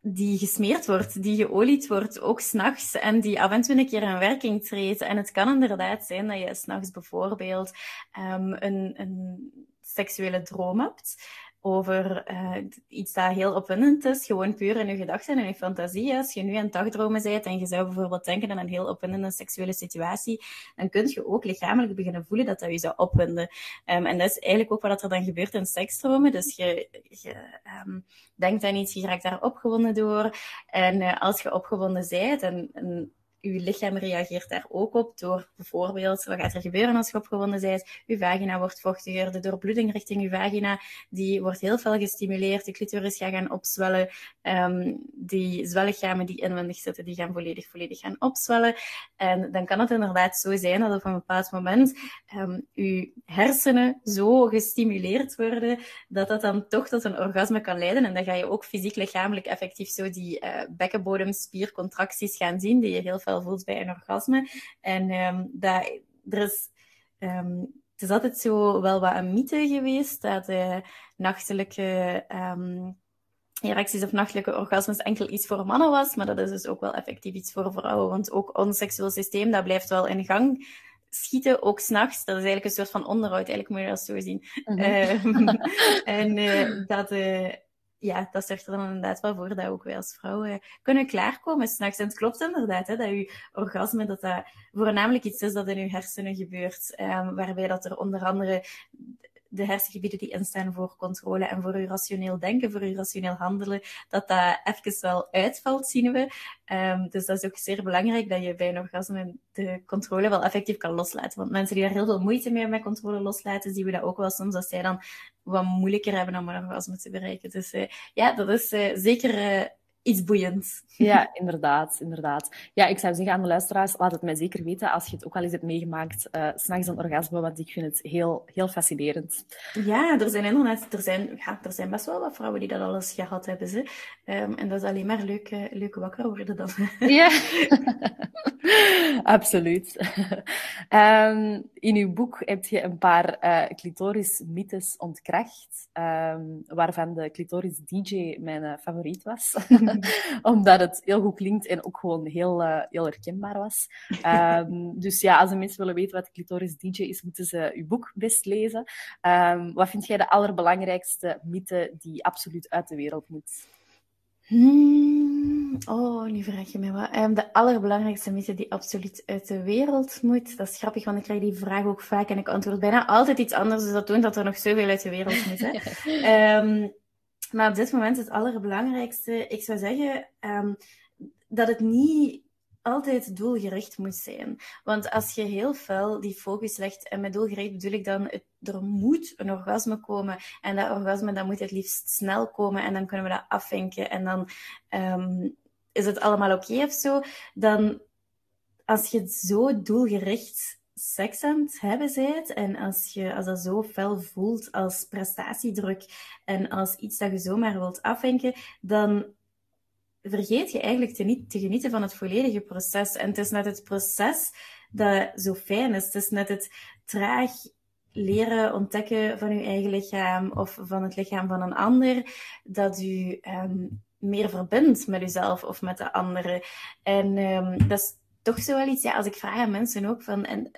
die gesmeerd wordt, die geolied wordt, ook s'nachts, en die af en toe een keer in werking treedt. En het kan inderdaad zijn dat je s'nachts bijvoorbeeld ehm, een, een seksuele droom hebt over uh, iets dat heel opwindend is, gewoon puur in je gedachten en in je fantasie. Als je nu aan dagdromen bent en je zou bijvoorbeeld denken aan een heel opwindende seksuele situatie, dan kun je ook lichamelijk beginnen voelen dat dat je zou opwinden. Um, en dat is eigenlijk ook wat er dan gebeurt in seksdromen. Dus je, je um, denkt aan iets, je raakt daar opgewonden door. En uh, als je opgewonden bent en, en uw lichaam reageert daar ook op door bijvoorbeeld, wat gaat er gebeuren als je opgewonden bent? Uw vagina wordt vochtiger, de doorbloeding richting uw vagina, die wordt heel veel gestimuleerd, de clitoris gaat gaan opzwellen, um, die zwellichamen die inwendig zitten, die gaan volledig, volledig gaan opzwellen. En dan kan het inderdaad zo zijn dat op een bepaald moment um, uw hersenen zo gestimuleerd worden, dat dat dan toch tot een orgasme kan leiden. En dan ga je ook fysiek, lichamelijk effectief zo die uh, bekkenbodemspiercontracties gaan zien, die je heel veel voelt bij een orgasme. En um, dat, er is, um, het is altijd zo wel wat een mythe geweest dat uh, nachtelijke um, erecties of nachtelijke orgasmes enkel iets voor mannen was, maar dat is dus ook wel effectief iets voor vrouwen, want ook ons seksueel systeem, dat blijft wel in gang schieten, ook s'nachts. Dat is eigenlijk een soort van onderhoud, eigenlijk moet je dat zo zien. Mm -hmm. en uh, dat, uh, ja, dat zorgt er dan inderdaad wel voor dat ook wij als vrouwen kunnen klaarkomen s'nachts. En het klopt inderdaad, hè, dat je orgasme, dat dat voornamelijk iets is dat in je hersenen gebeurt. Um, waarbij dat er onder andere de hersengebieden die instaan voor controle en voor uw rationeel denken, voor uw rationeel handelen, dat dat even wel uitvalt, zien we. Um, dus dat is ook zeer belangrijk dat je bij een orgasme de controle wel effectief kan loslaten. Want mensen die daar heel veel moeite mee met controle loslaten, zien we dat ook wel soms, dat zij dan wat moeilijker hebben om een orgasme te bereiken. Dus uh, ja, dat is uh, zeker uh, iets boeiends. Ja, inderdaad, inderdaad. Ja, ik zou zeggen aan de luisteraars, laat het mij zeker weten als je het ook al eens hebt meegemaakt, uh, s'nachts een orgasme, want ik vind het heel, heel fascinerend. Ja, er zijn inderdaad, er zijn, ja, er zijn best wel wat vrouwen die dat al eens gehad hebben. Ze. Um, en dat is alleen maar leuk, uh, leuk wakker worden dan. Ja, absoluut. um, in uw boek heb je een paar uh, clitoris-mythes ontkracht, um, waarvan de clitoris-DJ mijn favoriet was. omdat het heel goed klinkt en ook gewoon heel, uh, heel herkenbaar was. Um, dus ja, als de mensen willen weten wat de clitoris DJ is, moeten ze uw boek best lezen. Um, wat vind jij de allerbelangrijkste mythe die absoluut uit de wereld moet? Hmm, oh, nu vraag je mij wat. Um, de allerbelangrijkste mythe die absoluut uit de wereld moet. Dat is grappig, want ik krijg die vraag ook vaak en ik antwoord bijna altijd iets anders. Dus dat toont dat er nog zoveel uit de wereld moet. um, maar op dit moment het allerbelangrijkste, ik zou zeggen um, dat het niet altijd doelgericht moet zijn. Want als je heel veel die focus legt, en met doelgericht bedoel ik dan, het, er moet een orgasme komen. En dat orgasme, dat moet het liefst snel komen. En dan kunnen we dat afvinken. En dan um, is het allemaal oké of zo. Dan, als je het zo doelgericht seks aan het hebben bent en als, je, als dat zo fel voelt als prestatiedruk en als iets dat je zomaar wilt afwenken, dan vergeet je eigenlijk te, niet, te genieten van het volledige proces. En het is net het proces dat zo fijn is. Het is net het traag leren ontdekken van je eigen lichaam of van het lichaam van een ander, dat u um, meer verbindt met uzelf of met de anderen. En um, dat is toch zo wel iets, ja, als ik vraag aan mensen ook van, en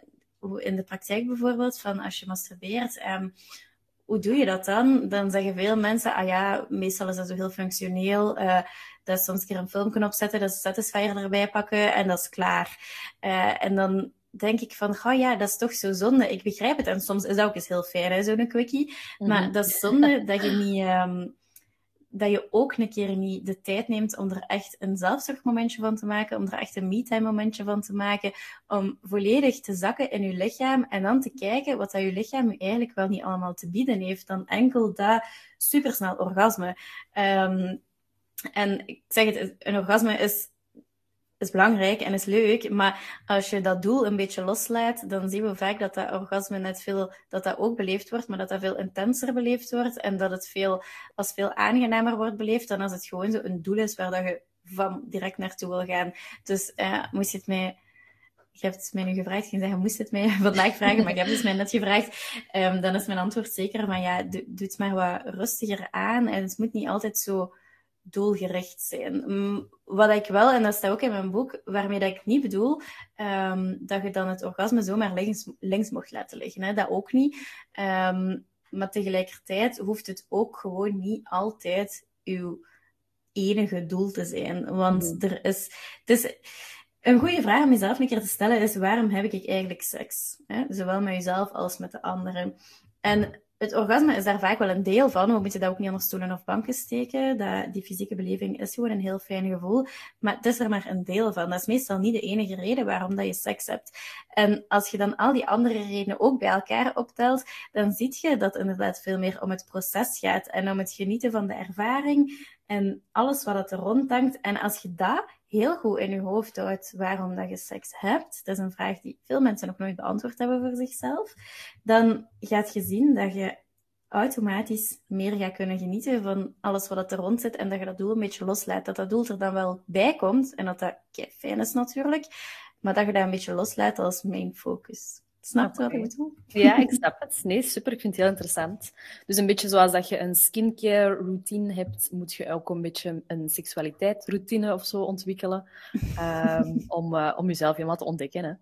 in de praktijk bijvoorbeeld, van als je masturbeert, um, hoe doe je dat dan? Dan zeggen veel mensen, ah ja, meestal is dat zo heel functioneel. Uh, dat is soms een keer een filmpje opzetten, dat is Satisfyer erbij pakken en dat is klaar. Uh, en dan denk ik van, oh ja, dat is toch zo zonde. Ik begrijp het. En soms is dat ook eens heel fijn, zo'n quickie. Maar mm -hmm. dat is zonde dat je niet... Um, dat je ook een keer niet de tijd neemt om er echt een zelfzorgmomentje van te maken, om er echt een me-time momentje van te maken, om volledig te zakken in je lichaam en dan te kijken wat dat je lichaam je eigenlijk wel niet allemaal te bieden heeft, dan enkel dat supersnel orgasme. Um, en ik zeg het, een orgasme is is belangrijk en is leuk, maar als je dat doel een beetje loslaat, dan zien we vaak dat dat orgasme net veel, dat dat ook beleefd wordt, maar dat dat veel intenser beleefd wordt en dat het veel, als veel aangenamer wordt beleefd dan als het gewoon zo een doel is waar dat je van direct naartoe wil gaan. Dus uh, moest je het mij, je hebt het mij nu gevraagd, ging zeggen, moest het mij vandaag vragen, maar ik heb het mij net gevraagd, um, dan is mijn antwoord zeker van ja, doe het maar wat rustiger aan en het moet niet altijd zo doelgericht zijn. Wat ik wel, en dat staat ook in mijn boek, waarmee dat ik niet bedoel um, dat je dan het orgasme zomaar links, links mocht laten liggen. Hè? Dat ook niet. Um, maar tegelijkertijd hoeft het ook gewoon niet altijd uw enige doel te zijn. Want mm. er is... Het is een goede vraag om jezelf een keer te stellen is, waarom heb ik eigenlijk seks? Hè? Zowel met jezelf als met de anderen. En het orgasme is daar vaak wel een deel van. We moeten dat ook niet onder stoelen of banken steken. Dat, die fysieke beleving is gewoon een heel fijn gevoel. Maar het is er maar een deel van. Dat is meestal niet de enige reden waarom dat je seks hebt. En als je dan al die andere redenen ook bij elkaar optelt, dan zie je dat het inderdaad veel meer om het proces gaat en om het genieten van de ervaring en alles wat er rond. En als je dat heel goed in je hoofd houdt waarom dat je seks hebt, dat is een vraag die veel mensen nog nooit beantwoord hebben voor zichzelf, dan gaat je zien dat je automatisch meer gaat kunnen genieten van alles wat er rond zit en dat je dat doel een beetje loslaat. Dat dat doel er dan wel bij komt en dat dat fijn is natuurlijk, maar dat je dat een beetje loslaat als main focus. Snap je wat ik bedoel? Ja, ik snap het. Nee, super. Ik vind het heel interessant. Dus een beetje zoals dat je een skincare routine hebt, moet je ook een beetje een seksualiteitsroutine of zo ontwikkelen. Um, om, uh, om jezelf helemaal te ontdekken. Hè.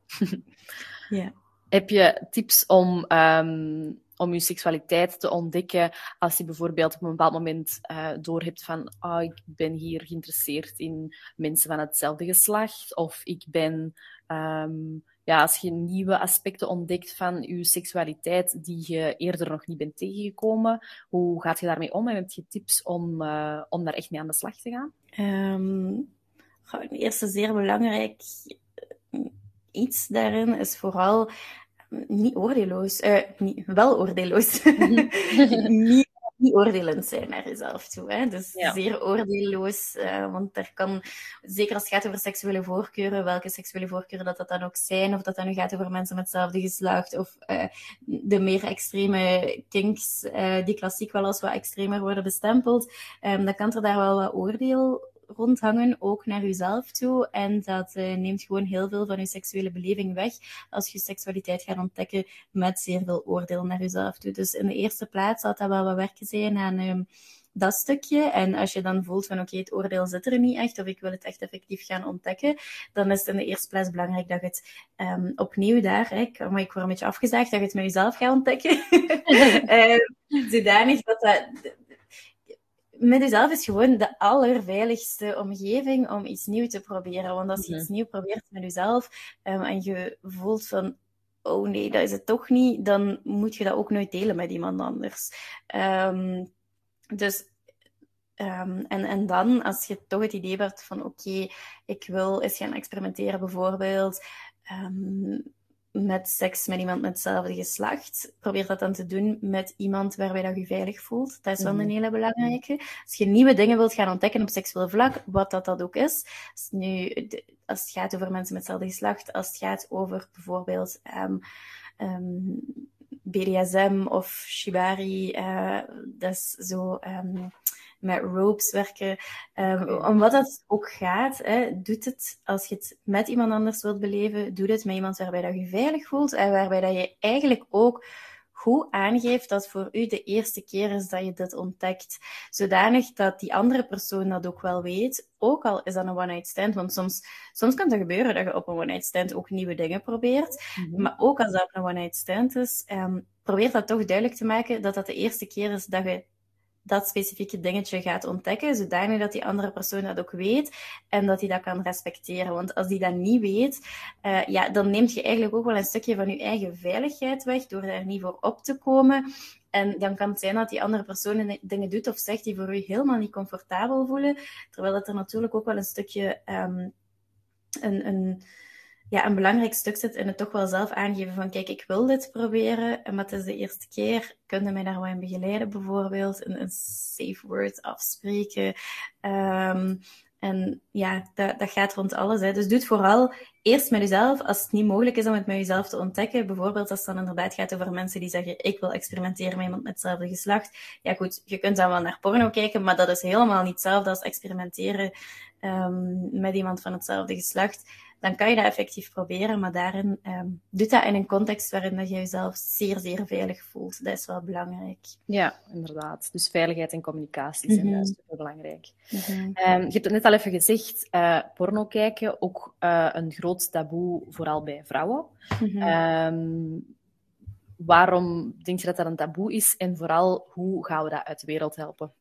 ja. Heb je tips om, um, om je seksualiteit te ontdekken als je bijvoorbeeld op een bepaald moment uh, doorhebt van oh, ik ben hier geïnteresseerd in mensen van hetzelfde geslacht of ik ben um, ja, als je nieuwe aspecten ontdekt van je seksualiteit die je eerder nog niet bent tegengekomen, hoe gaat je daarmee om en heb je tips om, uh, om daar echt mee aan de slag te gaan? Um, een eerste zeer belangrijk iets daarin is vooral niet oordeelloos, uh, niet, wel oordeelloos. niet niet oordelend zijn naar jezelf toe. Hè? Dus zeer oordeelloos. Uh, want er kan, zeker als het gaat over seksuele voorkeuren, welke seksuele voorkeuren dat dat dan ook zijn, of dat dan nu gaat over mensen met hetzelfde geslacht, of uh, de meer extreme kinks, uh, die klassiek wel als wat extremer worden bestempeld, um, dan kan er daar wel wat oordeel rondhangen, ook naar jezelf toe. En dat uh, neemt gewoon heel veel van je seksuele beleving weg als je seksualiteit gaat ontdekken met zeer veel oordeel naar jezelf toe. Dus in de eerste plaats zal dat wel wat werken zijn aan um, dat stukje. En als je dan voelt van oké, okay, het oordeel zit er niet echt, of ik wil het echt effectief gaan ontdekken, dan is het in de eerste plaats belangrijk dat je het um, opnieuw daar, hè, maar ik word een beetje afgezaagd, dat je het met jezelf gaat ontdekken. uh, zodanig dat dat met jezelf is gewoon de allerveiligste omgeving om iets nieuws te proberen. Want als je iets nieuws probeert met jezelf um, en je voelt van, oh nee, dat is het toch niet, dan moet je dat ook nooit delen met iemand anders. Um, dus Um, en, en dan, als je toch het idee hebt van oké, okay, ik wil eens gaan experimenteren bijvoorbeeld, um, met seks met iemand met hetzelfde geslacht. Probeer dat dan te doen met iemand waarbij dat je veilig voelt. Dat is wel een mhm. hele belangrijke. Als je nieuwe dingen wilt gaan ontdekken op seksueel vlak, wat dat, dat ook is. Als, nu, als het gaat over mensen met hetzelfde geslacht, als het gaat over bijvoorbeeld um, um, BDSM of shibari, uh, dat is zo... Um, met ropes werken. Um, om wat dat ook gaat, hè, doet het als je het met iemand anders wilt beleven, doe het met iemand waarbij dat je veilig voelt en waarbij dat je eigenlijk ook goed aangeeft dat voor u de eerste keer is dat je dit ontdekt. Zodanig dat die andere persoon dat ook wel weet. Ook al is dat een one-night stand. Want soms, soms kan het gebeuren dat je op een one-night stand ook nieuwe dingen probeert. Mhm. Maar ook als dat een one-night stand is, um, probeer dat toch duidelijk te maken dat dat de eerste keer is dat je dat specifieke dingetje gaat ontdekken, zodanig dat die andere persoon dat ook weet en dat hij dat kan respecteren. Want als die dat niet weet, uh, ja, dan neemt je eigenlijk ook wel een stukje van je eigen veiligheid weg door daar niet voor op te komen. En dan kan het zijn dat die andere persoon dingen doet of zegt die voor u helemaal niet comfortabel voelen, terwijl dat er natuurlijk ook wel een stukje um, een, een ja, een belangrijk stuk zit in het toch wel zelf aangeven van kijk, ik wil dit proberen, maar het is de eerste keer. Kun je mij daar wel in begeleiden bijvoorbeeld? Een, een safe word afspreken. Um, en ja, dat, dat gaat rond alles. Hè. Dus doe het vooral eerst met jezelf. Als het niet mogelijk is om het met jezelf te ontdekken. Bijvoorbeeld als het dan inderdaad gaat over mensen die zeggen, ik wil experimenteren met iemand met hetzelfde geslacht. Ja goed, je kunt dan wel naar porno kijken, maar dat is helemaal niet hetzelfde als experimenteren um, met iemand van hetzelfde geslacht dan kan je dat effectief proberen. Maar daarin um, doe dat in een context waarin dat je jezelf zeer, zeer veilig voelt. Dat is wel belangrijk. Ja, inderdaad. Dus veiligheid en communicatie zijn mm -hmm. super belangrijk. Mm -hmm. um, je hebt het net al even gezegd, uh, porno kijken, ook uh, een groot taboe, vooral bij vrouwen. Mm -hmm. um, waarom denk je dat dat een taboe is? En vooral, hoe gaan we dat uit de wereld helpen?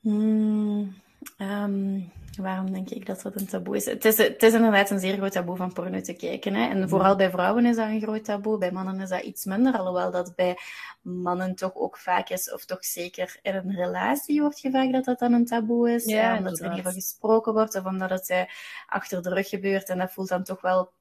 Hmm Ehm, waarom denk ik dat dat een taboe is? Het, is? het is inderdaad een zeer groot taboe van porno te kijken. Hè? En vooral bij vrouwen is dat een groot taboe. Bij mannen is dat iets minder. Alhoewel dat bij mannen toch ook vaak is, of toch zeker in een relatie wordt gevraagd dat dat dan een taboe is. Ja, omdat er niet over gesproken wordt of omdat het uh, achter de rug gebeurt. En dat voelt dan toch wel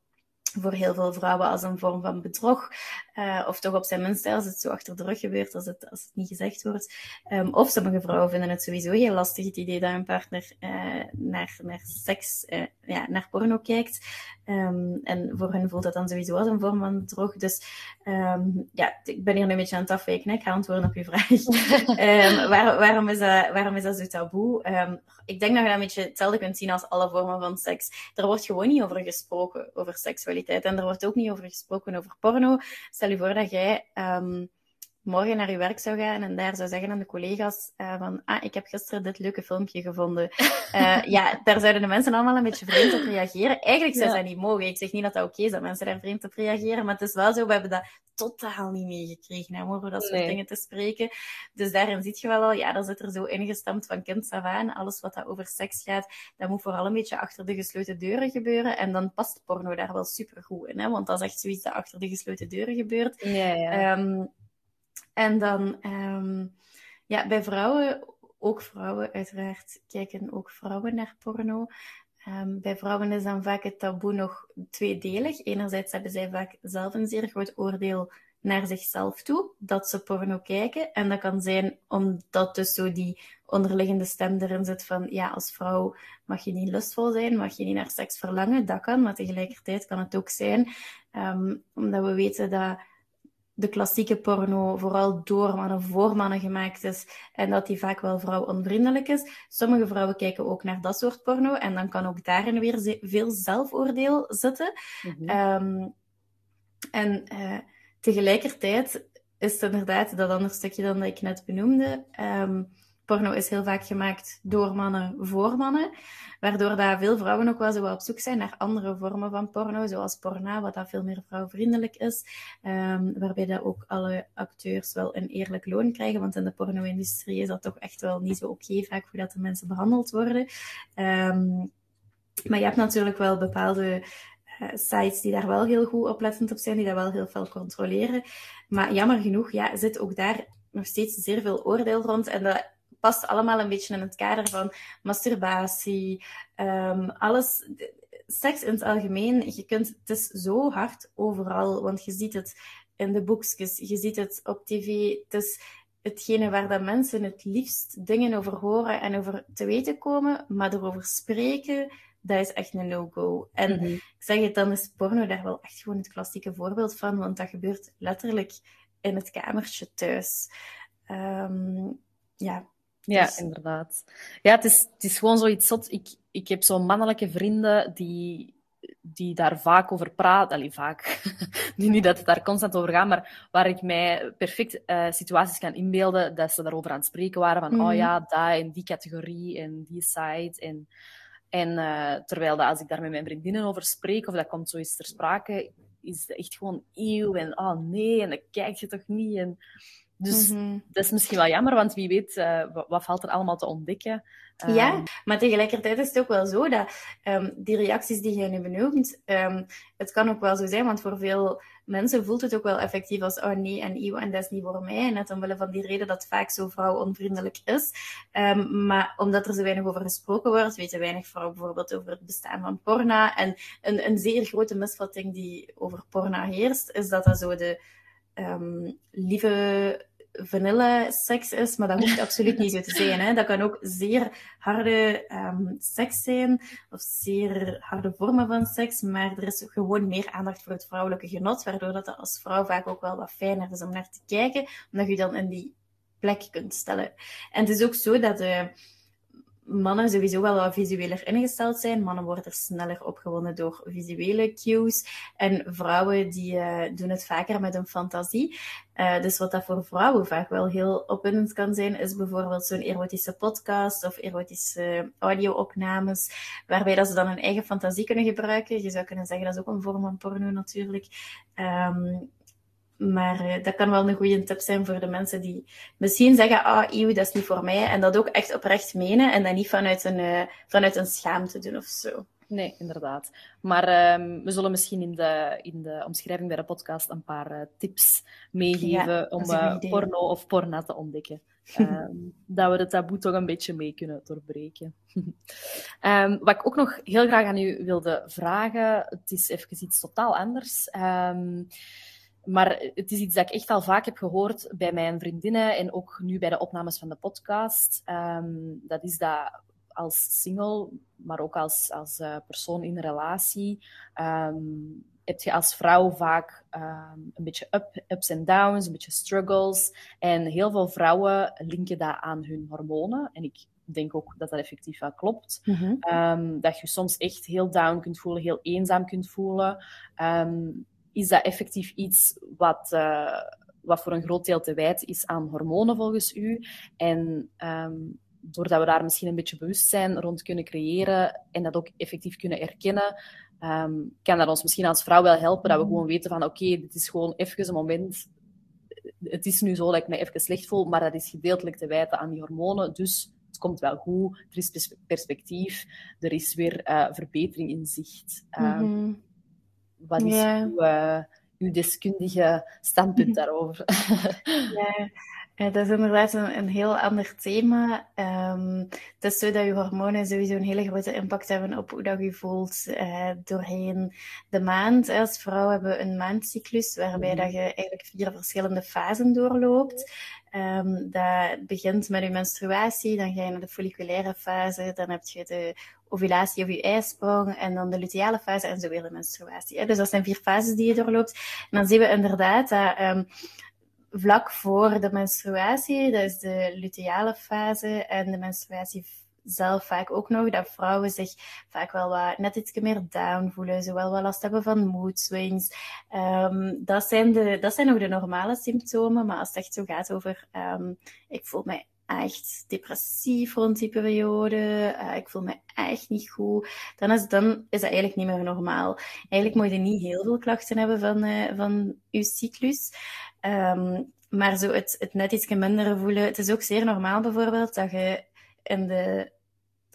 voor heel veel vrouwen als een vorm van bedrog. Uh, of toch op zijn minst als het zo achter de rug gebeurt, als het, als het niet gezegd wordt. Um, of sommige vrouwen vinden het sowieso heel lastig, het idee dat een partner uh, naar, naar seks, uh, ja, naar porno kijkt. Um, en voor hen voelt dat dan sowieso als een vorm van bedrog. Dus um, ja, ik ben hier nu een beetje aan het afwijken. Ik ga antwoorden op je vraag. waar, waarom, is dat, waarom is dat zo taboe? ik denk dat je dat een beetje hetzelfde kunt zien als alle vormen van seks. Er wordt gewoon niet over gesproken, over seksualiteit. En er wordt ook niet over gesproken over porno. Stel je voor dat jij um, morgen naar je werk zou gaan en daar zou zeggen aan de collega's uh, van ah, ik heb gisteren dit leuke filmpje gevonden. Uh, ja, daar zouden de mensen allemaal een beetje vreemd op reageren. Eigenlijk zou ja. dat niet mogen. Ik zeg niet dat dat oké is dat mensen daar vreemd op reageren, maar het is wel zo, we hebben dat totaal niet meegekregen om over dat soort nee. dingen te spreken. Dus daarin zie je wel al, ja, dat zit er zo ingestampt van kind af aan. Alles wat dat over seks gaat, dat moet vooral een beetje achter de gesloten deuren gebeuren. En dan past porno daar wel super goed in, hè? want dat is echt zoiets dat achter de gesloten deuren gebeurt. Ja, ja. Um, en dan, um, ja, bij vrouwen, ook vrouwen uiteraard, kijken ook vrouwen naar porno. Um, bij vrouwen is dan vaak het taboe nog tweedelig. Enerzijds hebben zij vaak zelf een zeer groot oordeel naar zichzelf toe, dat ze porno kijken. En dat kan zijn omdat dus zo die onderliggende stem erin zit van, ja, als vrouw mag je niet lustvol zijn, mag je niet naar seks verlangen. Dat kan, maar tegelijkertijd kan het ook zijn, um, omdat we weten dat de klassieke porno vooral door mannen voor mannen gemaakt is en dat die vaak wel vrouwonvriendelijk is. Sommige vrouwen kijken ook naar dat soort porno en dan kan ook daarin weer veel zelfoordeel zitten. Mm -hmm. um, en uh, tegelijkertijd is het inderdaad dat andere stukje dan dat ik net benoemde. Um, porno is heel vaak gemaakt door mannen voor mannen, waardoor dat veel vrouwen ook wel zo op zoek zijn naar andere vormen van porno, zoals porna, wat dat veel meer vrouwvriendelijk is, um, waarbij dat ook alle acteurs wel een eerlijk loon krijgen, want in de porno-industrie is dat toch echt wel niet zo oké vaak hoe dat de mensen behandeld worden. Um, maar je hebt natuurlijk wel bepaalde uh, sites die daar wel heel goed oplettend op zijn, die dat wel heel veel controleren. Maar jammer genoeg ja, zit ook daar nog steeds zeer veel oordeel rond. En dat past allemaal een beetje in het kader van masturbatie, um, alles. Seks in het algemeen, je kunt, het is zo hard overal, want je ziet het in de boekjes, je ziet het op tv. Het is hetgene waar dat mensen het liefst dingen over horen en over te weten komen, maar erover spreken, dat is echt een no-go. En mm -hmm. ik zeg het, dan is porno daar wel echt gewoon het klassieke voorbeeld van, want dat gebeurt letterlijk in het kamertje thuis. Um, ja, ja, dus... inderdaad. Ja, het is, het is gewoon zoiets zot. Ik, ik heb zo'n mannelijke vrienden die, die daar vaak over praten. Allee, vaak. niet dat het daar constant over gaat, maar waar ik mij perfect uh, situaties kan inbeelden dat ze daarover aan het spreken waren. Van, mm -hmm. oh ja, dat in die categorie en die site. En, en uh, terwijl dat als ik daar met mijn vriendinnen over spreek, of dat komt zoiets ter sprake, is het echt gewoon eeuw en oh nee, en dat kijk je toch niet. En, dus mm -hmm. dat is misschien wel jammer, want wie weet, uh, wat, valt er allemaal te ontdekken. Ja, maar tegelijkertijd is het ook wel zo dat um, die reacties die jij nu benoemt, um, het kan ook wel zo zijn, want voor veel mensen voelt het ook wel effectief als, oh nee, en eeuw, en dat is niet voor mij. Net omwille van die reden dat het vaak zo vrouwonvriendelijk is. maar omdat er zo weinig over gesproken wordt, weten weinig vrouwen bijvoorbeeld over het bestaan van porna. En een, een zeer grote misvatting die over porna heerst, is dat dat zo de um, lieve vanille seks is, maar dat hoeft absoluut niet zo te zijn. Hè. Dat kan ook zeer harde um, seks zijn, of zeer harde vormen van seks, maar er is gewoon meer aandacht voor het vrouwelijke genot, waardoor dat als vrouw vaak ook wel wat fijner is om naar te kijken, omdat je dan in die plek kunt stellen. En het is ook zo dat de mannen sowieso wel wat visueler ingesteld zijn. Mannen worden sneller opgewonden door visuele cues. En vrouwen die uh, doen het vaker met een fantasie. Uh, dus wat dat voor vrouwen vaak wel heel opwindend kan zijn, is bijvoorbeeld zo'n erotische podcast of erotische audio-opnames, waarbij dat ze dan hun eigen fantasie kunnen gebruiken. Je zou kunnen zeggen, dat is ook een vorm van porno natuurlijk. Um, maar dat kan wel een goede tip zijn voor de mensen die misschien zeggen, ah, eeuw, dat is niet voor mij. En dat ook echt oprecht menen en dat niet vanuit een, vanuit een schaamte doen of zo. Nee, inderdaad. Maar um, we zullen misschien in de, in de omschrijving bij de podcast een paar uh, tips meegeven om uh, porno of porna te ontdekken. Um, dat we het taboe toch een beetje mee kunnen doorbreken. um, wat ik ook nog heel graag aan u wilde vragen, het is even iets totaal anders. Maar het is iets dat ik echt al vaak heb gehoord bij mijn vriendinnen en ook nu bij de opnames van de podcast. dat is dat als single, maar ook als, als uh, persoon in een relatie, um, heb je als vrouw vaak um, een beetje up, ups en downs, een beetje struggles. En heel veel vrouwen linken dat aan hun hormonen. En ik denk ook dat dat effectief wel klopt. Mm -hmm. um, dat je soms echt heel down kunt voelen, heel eenzaam kunt voelen. Is dat effectief iets wat... Uh, wat voor een groot deel te wijten is aan hormonen volgens u. En um, doordat we daar misschien een beetje bewustzijn rond kunnen creëren en dat ook effectief kunnen erkennen, um, kan dat ons misschien als vrouw wel helpen dat we gewoon weten van oké, dit is gewoon even een moment. Het is nu zo dat ik me even slecht voel, maar dat is gedeeltelijk te wijten aan die hormonen. Dus het komt wel goed, er is perspectief, er is weer uh, verbetering in zicht. Mm -hmm. Wat is yeah. uw, uh, uw deskundige standpunt mhm. daarover? ja. Ja, dat is inderdaad een, een heel ander thema. Um, het is zo dat je hormonen sowieso een hele grote impact hebben op hoe dat je voelt uh, doorheen de maand. Als vrouw hebben we een maandcyclus waarbij mhm. dat je eigenlijk vier verschillende fasen doorloopt. Um, dat begint met je menstruatie, dan ga je naar de folliculaire fase, dan heb je de ovulatie of je ijsprong en dan de luteale fase en zo weer de menstruatie. Dus dat zijn vier fases die je doorloopt. En dan zien we inderdaad dat um, vlak voor de menstruatie, dat is de luteale fase en de menstruatie zelf vaak ook nog, dat vrouwen zich vaak wel wat, net iets meer down voelen, zowel wel last hebben van mood swings. Um, dat, zijn de, dat zijn nog de normale symptomen, maar als het echt zo gaat over, um, ik voel mij echt depressief rond die periode, uh, ik voel me echt niet goed, dan is, dan is dat eigenlijk niet meer normaal. Eigenlijk moet je niet heel veel klachten hebben van, uh, van je cyclus. Um, maar zo het, het net iets minder voelen. Het is ook zeer normaal bijvoorbeeld dat je in de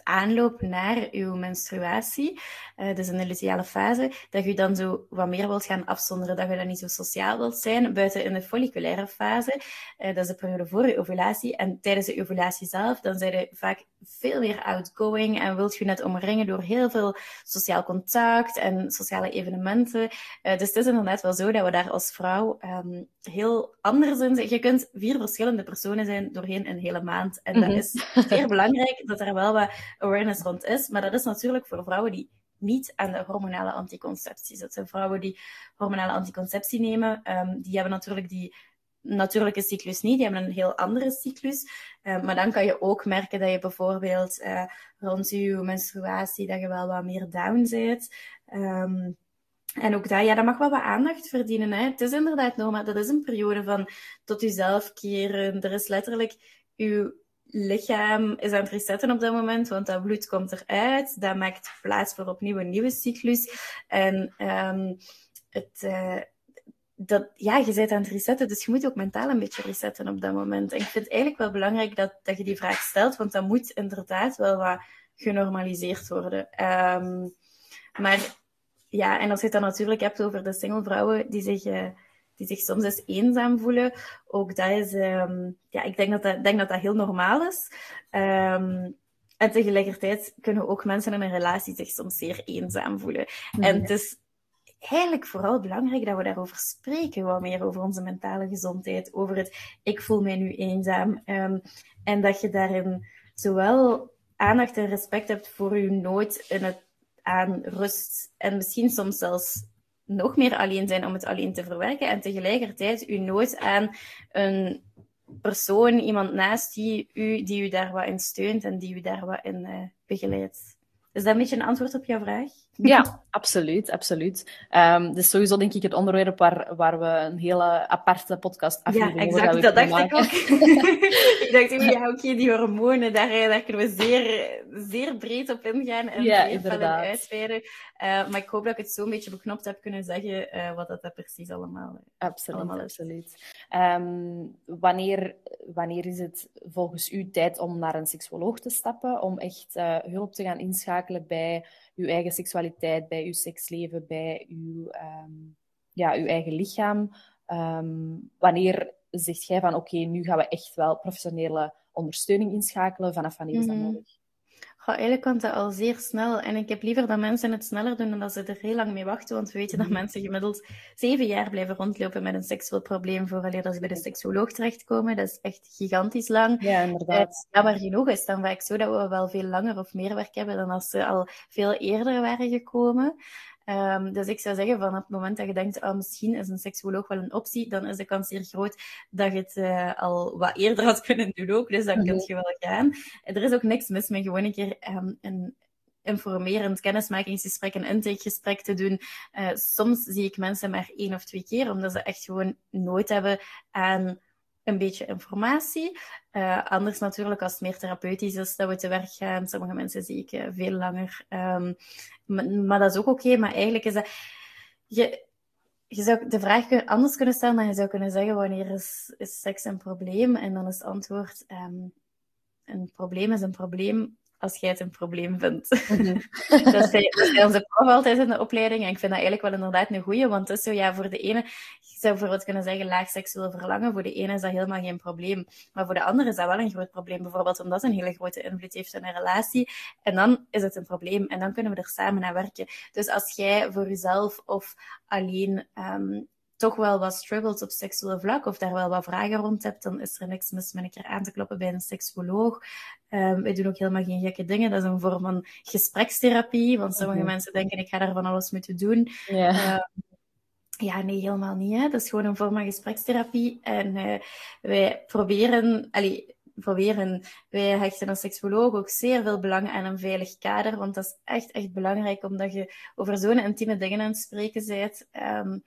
aanloop naar uw menstruatie, uh, dus in de luteale fase, dat je dan zo wat meer wilt gaan afzonderen, dat je dan niet zo sociaal wilt zijn, buiten in de folliculaire fase, uh, dat is de periode voor je ovulatie, en tijdens de ovulatie zelf, dan zijn je vaak veel meer outgoing en wilt je net omringen door heel veel sociaal contact en sociale evenementen. Uh, dus het is inderdaad wel zo dat we daar als vrouw um, heel anders in zijn. Je kunt vier verschillende personen zijn doorheen een hele maand. En dat mhm. is zeer belangrijk dat er wel wat awareness rond is. Maar dat is natuurlijk voor vrouwen die niet aan de hormonale anticonceptie zitten. Vrouwen die hormonale anticonceptie nemen, um, die hebben natuurlijk die natuurlijke cyclus niet. Die hebben een heel andere cyclus. Uh, maar dan kan je ook merken dat je bijvoorbeeld uh, rond je menstruatie, dat je wel wat meer down zit. Um, en ook dat, ja, dat mag wel wat aandacht verdienen. Hè. Het is inderdaad normaal. Dat is een periode van tot jezelf keren. Er is letterlijk uw lichaam is aan het resetten op dat moment, want dat bloed komt eruit. Dat maakt plaats voor opnieuw een nieuwe cyclus. En um, het, uh, dat, ja, je bent aan het resetten, dus je moet ook mentaal een beetje resetten op dat moment. En ik vind het eigenlijk wel belangrijk dat, dat je die vraag stelt, want dat moet inderdaad wel wat genormaliseerd worden. Um, maar ja, en als je het dan natuurlijk hebt over de single vrouwen die zich, uh, die zich soms eens eenzaam voelen, ook dat is, um, ja, ik denk dat dat, denk dat, dat heel normaal is. Um, en tegelijkertijd kunnen ook mensen in een relatie zich soms zeer eenzaam voelen. En het is eigenlijk vooral belangrijk dat we daarover spreken, wat meer over onze mentale gezondheid, over het ik voel mij nu eenzaam. Um, en dat je daarin zowel aandacht en respect hebt voor je nood in het aan rust en misschien soms zelfs nog meer alleen zijn om het alleen te verwerken en tegelijkertijd uw nood aan een persoon, iemand naast die u, die u daar wat in steunt en die u daar wat in uh, begeleidt. Is dat een beetje een antwoord op jouw vraag? Ja, absoluut, absoluut. Um, dus sowieso denk ik het onderwerp waar, waar we een hele aparte podcast aflevering Ja, exact, dat dacht ik ook. ik dacht, ja, oké, die hormonen, daar, daar kunnen we zeer, zeer breed op ingaan en ja, inderdaad. uitweiden. Uh, maar ik hoop dat ik het zo een beetje beknopt heb kunnen zeggen uh, wat dat precies allemaal, absoluut, allemaal is. Absoluut. Um, wanneer, wanneer is het volgens u tijd om naar een seksuoloog te stappen? Om echt uh, hulp te gaan inschakelen bij uw eigen seksualiteit, bij uw seksleven, bij uw, um, ja, uw eigen lichaam? Um, wanneer zegt jij van oké, okay, nu gaan we echt wel professionele ondersteuning inschakelen? Vanaf wanneer is dat mm -hmm. nodig? Goh, eigenlijk kan dat al zeer snel. En ik heb liever dat mensen het sneller doen dan dat ze er heel lang mee wachten. Want we weten dat mhm. mensen gemiddeld zeven jaar blijven rondlopen met een seksueel probleem vooraleer dat ze bij de seksuoloog terechtkomen. Dat is echt gigantisch lang. Ja, inderdaad. Uh, maar genoeg is dan vaak zo dat we wel veel langer of meer werk hebben dan als ze al veel eerder waren gekomen. Um, dus ik zou zeggen, van het moment dat je denkt, oh, misschien is een seksuoloog wel een optie, dan is de kans zeer groot dat je het uh, al wat eerder had kunnen doen ook. Dus dan mm -hmm. kun je wel gaan. Er is ook niks mis met gewoon een keer um, een informerend kennismakingsgesprek, een intakegesprek te doen. Uh, soms zie ik mensen maar één of twee keer, omdat ze echt gewoon nooit hebben aan een beetje informatie. Uh, anders natuurlijk, als het meer therapeutisch is, dat we te werk gaan. Sommige mensen zie ik uh, veel langer. Um, maar, dat is ook oké. Maar eigenlijk is dat... Je, je zou de vraag anders kunnen stellen dan je zou kunnen zeggen wanneer is, is seks een probleem? En dan is het antwoord, um, een probleem is een probleem als jij het een probleem vindt. Mm -hmm. dat, zei, dat zei onze prof altijd in de opleiding. En ik vind dat eigenlijk wel inderdaad een goeie. Want het is zo, ja, voor de ene, je zou bijvoorbeeld kunnen zeggen laag seksueel verlangen. Voor de ene is dat helemaal geen probleem. Maar voor de andere is dat wel een groot probleem. Bijvoorbeeld omdat het een hele grote invloed heeft op een relatie. En dan is het een probleem. En dan kunnen we er samen aan werken. Dus als jij voor jezelf of alleen um, toch wel wat struggles op seksueel vlak of daar wel wat vragen rond hebt, dan is er niks mis met een keer aan te kloppen bij een seksuoloog. Um, wij doen ook helemaal geen gekke dingen. Dat is een vorm van gesprekstherapie, want sommige mm -hmm. mensen denken ik ga daar van alles moeten doen. Yeah. Um, ja, nee, helemaal niet. Hè. Dat is gewoon een vorm van gesprekstherapie. En uh, wij proberen... Allee, proberen. Wij hechten als seksuoloog ook zeer veel belang aan een veilig kader, want dat is echt, echt belangrijk, omdat je over zo'n intieme dingen aan het spreken bent. Um,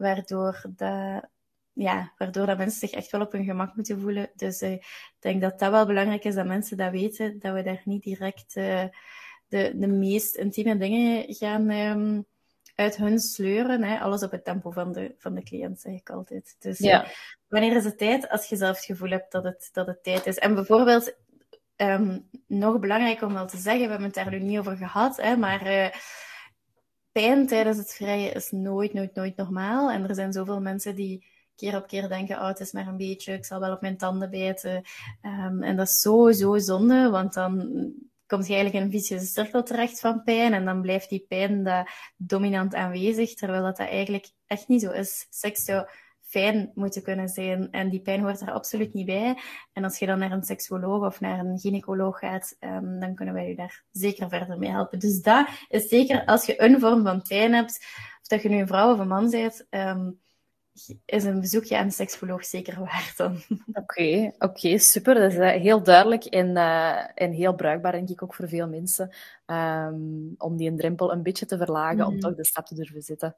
waardoor, de, ja, waardoor dat mensen zich echt wel op hun gemak moeten voelen. Dus uh, ik denk dat dat wel belangrijk is dat mensen dat weten, dat we daar niet direct uh, de, de meest intieme dingen gaan um, uit hun sleuren. Hè. Alles op het tempo van de, van de cliënt, zeg ik altijd. Dus ja. uh, wanneer is het tijd? Als je zelf het gevoel hebt dat het, dat het tijd is. En bijvoorbeeld, um, nog belangrijk om wel te zeggen, we hebben het daar nu niet over gehad, hè, maar pijn tijdens het vrijen is nooit, nooit, nooit normaal. En er zijn zoveel mensen die keer op keer denken, oh, het is maar een beetje, ik zal wel op mijn tanden bijten. Um, en dat is zo, zo zonde, want dan komt je eigenlijk in een vicieuze cirkel terecht van pijn en dan blijft die pijn dat dominant aanwezig, terwijl dat, dat eigenlijk echt niet zo is. Seks zou fijn moeten kunnen zijn. En die pijn hoort er absoluut niet bij. En als je dan naar een seksuoloog of naar een gynaecoloog gaat, um, dan kunnen wij je daar zeker verder mee helpen. Dus dat is zeker als je een vorm van pijn hebt, of dat je nu een vrouw of een man bent, um, is een bezoekje aan een seksoloog zeker waard dan. Oké, okay, oké, okay, super. Dat is uh, heel duidelijk en, uh, en heel bruikbaar, denk ik, ook voor veel mensen. Um, om die een drempel een beetje te verlagen, mm. om mhm. toch de stap te durven zetten.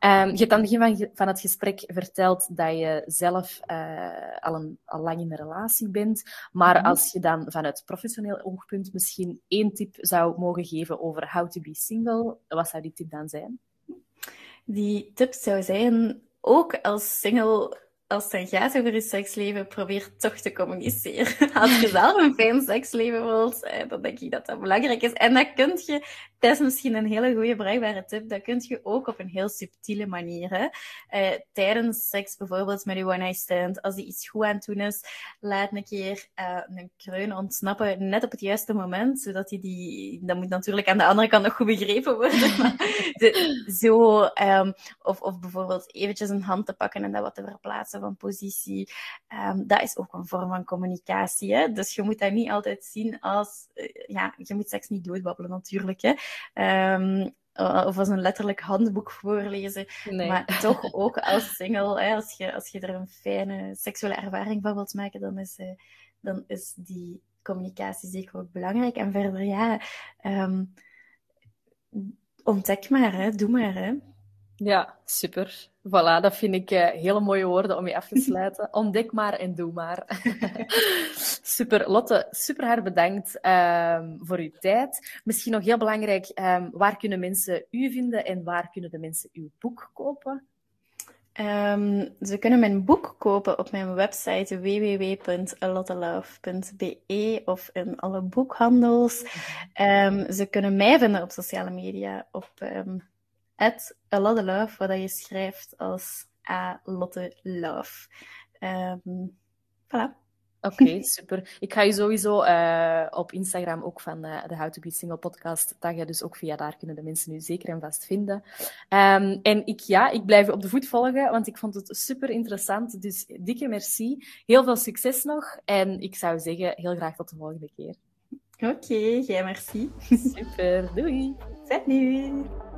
Um, je hebt aan het begin van, van het gesprek verteld dat je zelf uh, al, een, al lang in een relatie bent. Maar mm. als je dan vanuit professioneel oogpunt misschien één tip zou mogen geven over how to be single, wat zou die tip dan zijn? Die tip zou zijn ook als single, als het dan gaat over je seksleven, probeer toch te communiceren. Als je zelf een fijn seksleven wilt, eh, dan denk ik dat dat belangrijk is. En dat kun je dat is misschien een hele goede bruikbare tip. Dat kun je ook op een heel subtiele manier. Uh, tijdens seks, bijvoorbeeld met je one-night stand, als die iets goed aan het doen is, laat een keer uh, een kreun ontsnappen, net op het juiste moment, zodat hij die, dat moet natuurlijk aan de andere kant nog goed begrepen worden. Zo, um, of, of bijvoorbeeld eventjes een hand te pakken en dat wat te verplaatsen van positie. Um, dat is ook een vorm van communicatie. Hè? Dus je moet dat niet altijd zien als, uh, ja, je moet seks niet doodbabbelen natuurlijk. Hè? Um, of als een letterlijk handboek voorlezen. Nee. Maar toch ook als single, hè, als, je, als je er een fijne seksuele ervaring van wilt maken, dan is, uh, dan is die communicatie zeker ook belangrijk. En verder, ja, um, ontdek maar, hè, doe maar. Hè. Ja, super. Voilà, dat vind ik uh, hele mooie woorden om je af te sluiten. Ontdek maar en doe maar. super. Lotte, super hard bedankt um, voor uw tijd. Misschien nog heel belangrijk, um, waar kunnen mensen u vinden en waar kunnen de mensen uw boek kopen? Um, ze kunnen mijn boek kopen op mijn website www.alottelove.be of in alle boekhandels. Um, ze kunnen mij vinden op sociale media op um, @alottelove, wat je schrijft als A Lotte Love. voilà. Oké, super. Ik ga je sowieso uh, op Instagram ook van uh, de How to Be Single podcast taggen. Dus ook via daar kunnen de mensen nu zeker en vast vinden. Um, en ik, ja, ik blijf je op de voet volgen, want ik vond het super interessant. Dus dikke merci. Heel veel succes nog. En ik zou zeggen, heel graag tot de volgende keer. Oké, okay, jij merci. Super, doei. Salut.